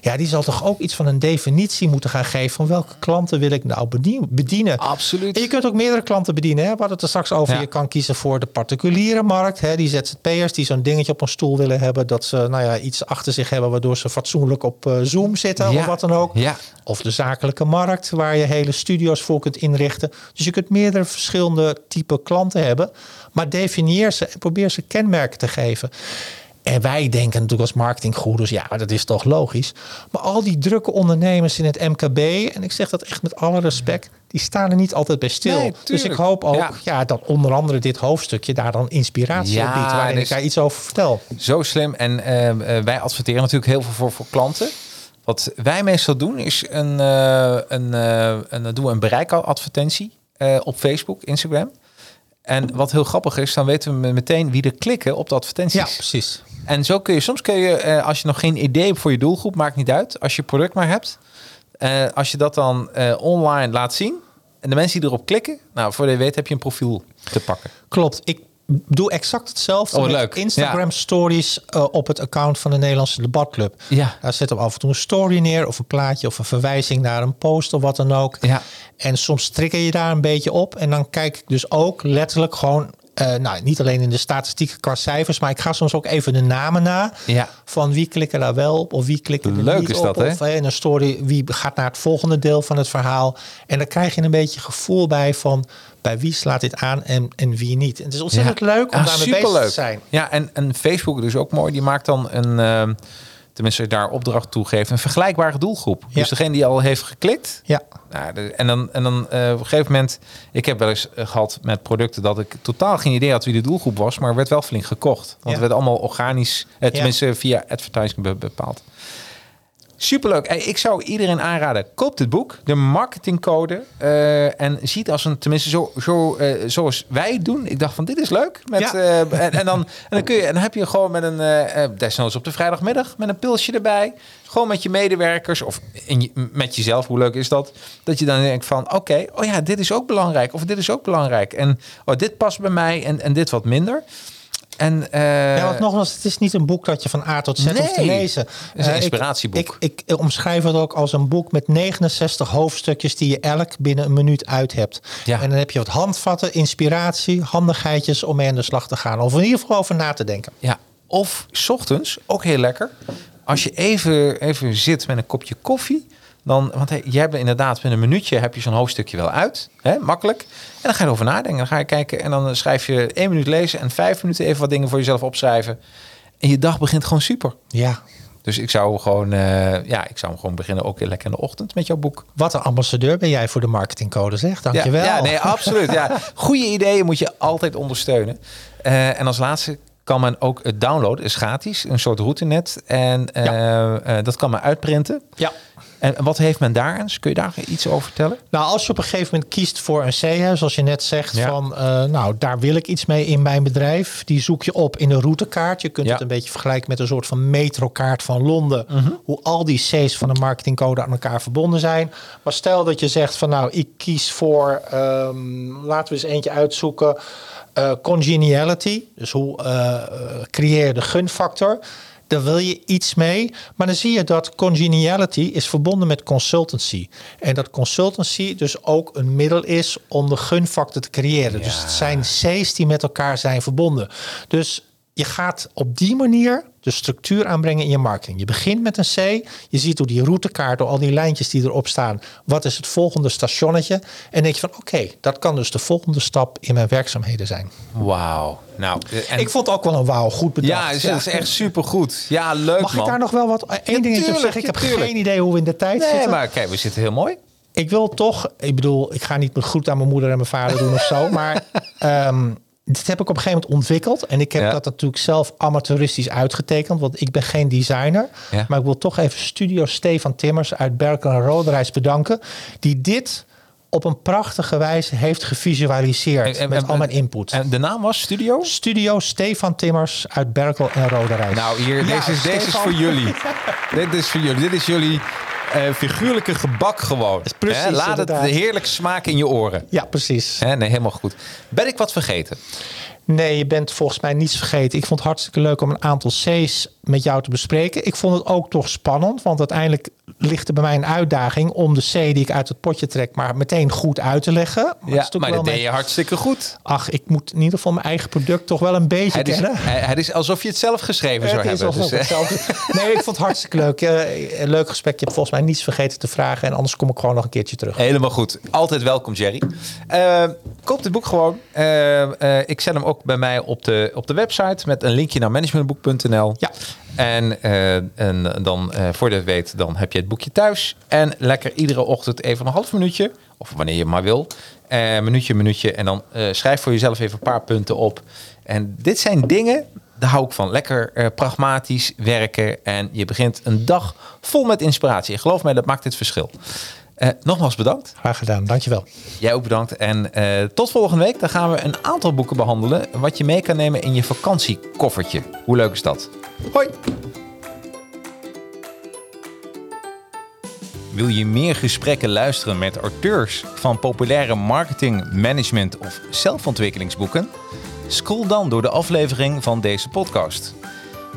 Ja, die zal toch ook iets van een definitie moeten gaan geven van welke klanten wil ik nou bedien- bedienen. Absoluut. En je kunt ook meerdere klanten bedienen. Hè? We hadden het er straks over. Ja. Je kan kiezen voor de particuliere markt. Hè? Die ZZP'ers die zo'n dingetje op een stoel willen hebben. Dat ze nou ja, iets achter zich hebben waardoor ze fatsoenlijk op eh, Zoom zitten Ja. of wat dan ook. Ja. Of de zakelijke markt waar je hele studio's voor kunt inrichten. Dus je kunt meerdere verschillende type klanten hebben. Maar definieer ze en probeer ze kenmerken te geven. En wij denken natuurlijk als marketinggoeders, ja, dat is toch logisch. Maar al die drukke ondernemers in het MKB, en ik zeg dat echt met alle respect, die staan er niet altijd bij stil. Nee, dus ik hoop ook Ja. ja. dat onder andere dit hoofdstukje daar dan inspiratie Ja, op biedt, waarin dus- ik daar iets over vertel. Zo slim. En ehm, eh, wij adverteren natuurlijk heel veel voor, voor klanten. Wat wij meestal doen is een, eh, een, eh, een, doen een bereikadvertentie op Facebook, Instagram. En wat heel grappig is, dan weten we meteen wie er klikken op de advertenties. Ja, precies. En zo kun je, soms kun je, als je nog geen idee hebt voor je doelgroep, maakt niet uit. Als je product maar hebt, eh, als je dat dan eh, online laat zien en de mensen die erop klikken, nou, voor je weet heb je een profiel te pakken. Klopt. Ik doe exact hetzelfde Oh, met leuk. Instagram Ja. stories eh, op het account van de Nederlandse debatclub. Ja. Daar zetten we af en toe een story neer of een plaatje of een verwijzing naar een post of wat dan ook. Ja. En soms trigger je daar een beetje op. En dan kijk ik dus ook letterlijk gewoon, eh, nou niet alleen in de statistieken qua cijfers, maar ik ga soms ook even de namen na. Ja. Van wie klikken daar wel op of wie klikken er Leuk niet is op. dat, hè? Of in een story wie gaat naar het volgende deel van het verhaal. En dan krijg je een beetje gevoel bij van bij wie slaat dit aan en, en wie niet. En het is ontzettend leuk om daarmee bezig te zijn. Ja, en, en Facebook dus ook mooi. Die maakt dan een, ehm, tenminste daar opdracht toe geeft, een vergelijkbare doelgroep. Ja. Dus degene die al heeft geklikt. Ja. Nou, de- en dan, en dan eh, op een gegeven moment, ik heb wel eens eh, gehad met producten dat ik totaal geen idee had wie de doelgroep was, maar er werd wel flink gekocht. Want Ja. het werd allemaal organisch, eh, tenminste via advertising be- bepaald. Superleuk. Hey, ik zou iedereen aanraden, koop dit boek, de marketingcode. eh, en ziet als een, tenminste zo, zo, eh, zoals wij het doen. Ik dacht van, dit is leuk. Met, Ja. eh, en, en, dan, en dan kun je, en dan heb je gewoon met een, desnoods op de vrijdagmiddag, met een pilsje erbij. Gewoon met je medewerkers of in met jezelf. Hoe leuk is dat? Dat je dan denkt van, oké, oh ja, dit is ook belangrijk. Of dit is ook belangrijk. En oh, dit past bij mij en, en dit wat minder. En, eh, Ja, want nogmaals, het is niet een boek dat je van A tot Z hoeft te Nee. lezen. Het is een Eh, ik- inspiratieboek. Ik, ik, omschrijf het ook als een boek met 69 hoofdstukjes die je elk binnen een minuut uit hebt. Ja. En dan heb je wat handvatten, inspiratie, handigheidjes om mee aan de slag te gaan. Of in ieder geval over na te denken. Ja, of 's ochtends, ook heel lekker. Als je even, even zit met een kopje koffie. Dan, want hey, jij hebt inderdaad met een minuutje heb je zo'n hoofdstukje wel uit. Hè, makkelijk. En dan ga je erover nadenken. Dan ga je kijken en dan schrijf je één minuut lezen en vijf minuten even wat dingen voor jezelf opschrijven. En je dag begint gewoon super. Ja, Dus ik zou gewoon, eh, ja, ik zou hem gewoon beginnen ook lekker in de ochtend met jouw boek. wat een ambassadeur ben jij voor de marketingcode, zeg. Dankjewel. Ja, ja nee, absoluut. Ja. Goede ideeën moet je altijd ondersteunen. Eh, en als laatste kan men ook het downloaden, is gratis, een soort routenet. En eh, dat kan men uitprinten. Ja. En wat heeft men daar aan? Kun je daar iets over vertellen? Nou, als je op een gegeven moment kiest voor een C, zoals je net zegt, Ja. van eh, nou, daar wil ik iets mee in mijn bedrijf. Die zoek je op in de routekaart. Je kunt Ja. het een beetje vergelijken met een soort van metrokaart van Londen. Mhm. Hoe al die C's van de marketingcode aan elkaar verbonden zijn. Maar stel dat je zegt van nou, ik kies voor, ehm, laten we eens eentje uitzoeken. eh, congeniality. Dus hoe eh, creëer je de gunfactor? Daar wil je iets mee. Maar dan zie je dat congeniality is verbonden met consultancy. En dat consultancy dus ook een middel is om de gunfactor te creëren. Dus het zijn C's die met elkaar zijn verbonden. Dus je gaat op die manier de structuur aanbrengen in je marketing. Je begint met een C. Je ziet door die routekaart, door al die lijntjes die erop staan. Wat is het volgende stationnetje? En denk je van oké, dat kan dus de volgende stap in mijn werkzaamheden zijn. Wauw. Nou, en, Ik vond het ook wel een wauw, goed bedacht. ja, het is, is echt supergoed. Ja, leuk Mag man. ik daar nog wel wat één dingetje op zeggen? Ik ja, heb tuurlijk. geen idee hoe we in de tijd Nee, zitten. maar kijk, we zitten heel mooi. Ik wil toch, ik bedoel, ik ga niet mijn groet aan mijn moeder en mijn vader doen of zo, maar ehm, dit heb ik op een gegeven moment ontwikkeld. En ik heb Ja. dat natuurlijk zelf amateuristisch uitgetekend, want ik ben geen designer. Ja. Maar ik wil toch even studio Stefan Timmers uit Berkel en Roderijs bedanken, die dit op een prachtige wijze heeft gevisualiseerd met al mijn input. En de naam was Studio? studio Stefan Timmers uit Berkel en Roderijs. Nou, hier, Ja, deze, is, deze is voor jullie. dit is voor jullie. Dit is jullie eh, figuurlijke gebak gewoon. precies, Hè, Laat inderdaad. het heerlijk smaken in je oren. Ja, precies. Hè, nee, helemaal goed. Ben ik wat vergeten? Nee, je bent volgens mij niets vergeten. Ik vond het hartstikke leuk om een aantal C's met jou te bespreken. Ik vond het ook toch spannend, want uiteindelijk ligt er bij mij een uitdaging om de C die ik uit het potje trek, maar meteen goed uit te leggen. Maar is Ja, maar dat deed je hartstikke goed. Ach, ik moet in ieder geval mijn eigen product toch wel een beetje Het is, kennen. hij- het is alsof je het zelf geschreven zou Het is hebben. alsof Dus, ik eh, het zelf- Nee, ik vond het hartstikke leuk. Eh, leuk gesprek. Je hebt volgens mij niets vergeten te vragen. En anders kom ik gewoon nog een keertje terug. Helemaal goed. Altijd welkom, Jerry. Eh, koop dit boek gewoon. Ik zet hem ook bij mij op de, op de website met een linkje naar managementboek.nl. Ja. En, eh, en dan, eh voor je weet, dan heb je het boekje thuis. En lekker iedere ochtend even een half minuutje, of wanneer je maar wil, eh minuutje, minuutje. En dan schrijf voor jezelf even een paar punten op. En dit zijn dingen daar hou ik van. Lekker pragmatisch werken en je begint een dag vol met inspiratie. En geloof mij, dat maakt het verschil. Eh, nogmaals bedankt. Graag gedaan, dankjewel. Jij ook bedankt. En eh, tot volgende week. Dan gaan we een aantal boeken behandelen. Wat je mee kan nemen in je vakantiekoffertje. Hoe leuk is dat? Hoi! Wil je meer gesprekken luisteren met auteurs van populaire marketing, management of zelfontwikkelingsboeken? Scroll dan door de aflevering van deze podcast.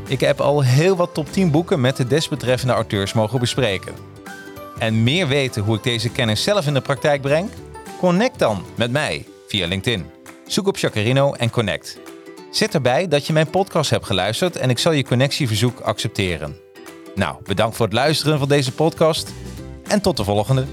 Ik heb al heel wat top 10 boeken met de desbetreffende auteurs mogen bespreken. En meer weten hoe ik deze kennis zelf in de praktijk breng? Connect dan met mij via LinkedIn. Zoek op Chacarino en connect. Zet erbij dat je mijn podcast hebt geluisterd en ik zal je connectieverzoek accepteren. Nou, bedankt voor het luisteren van deze podcast en tot de volgende.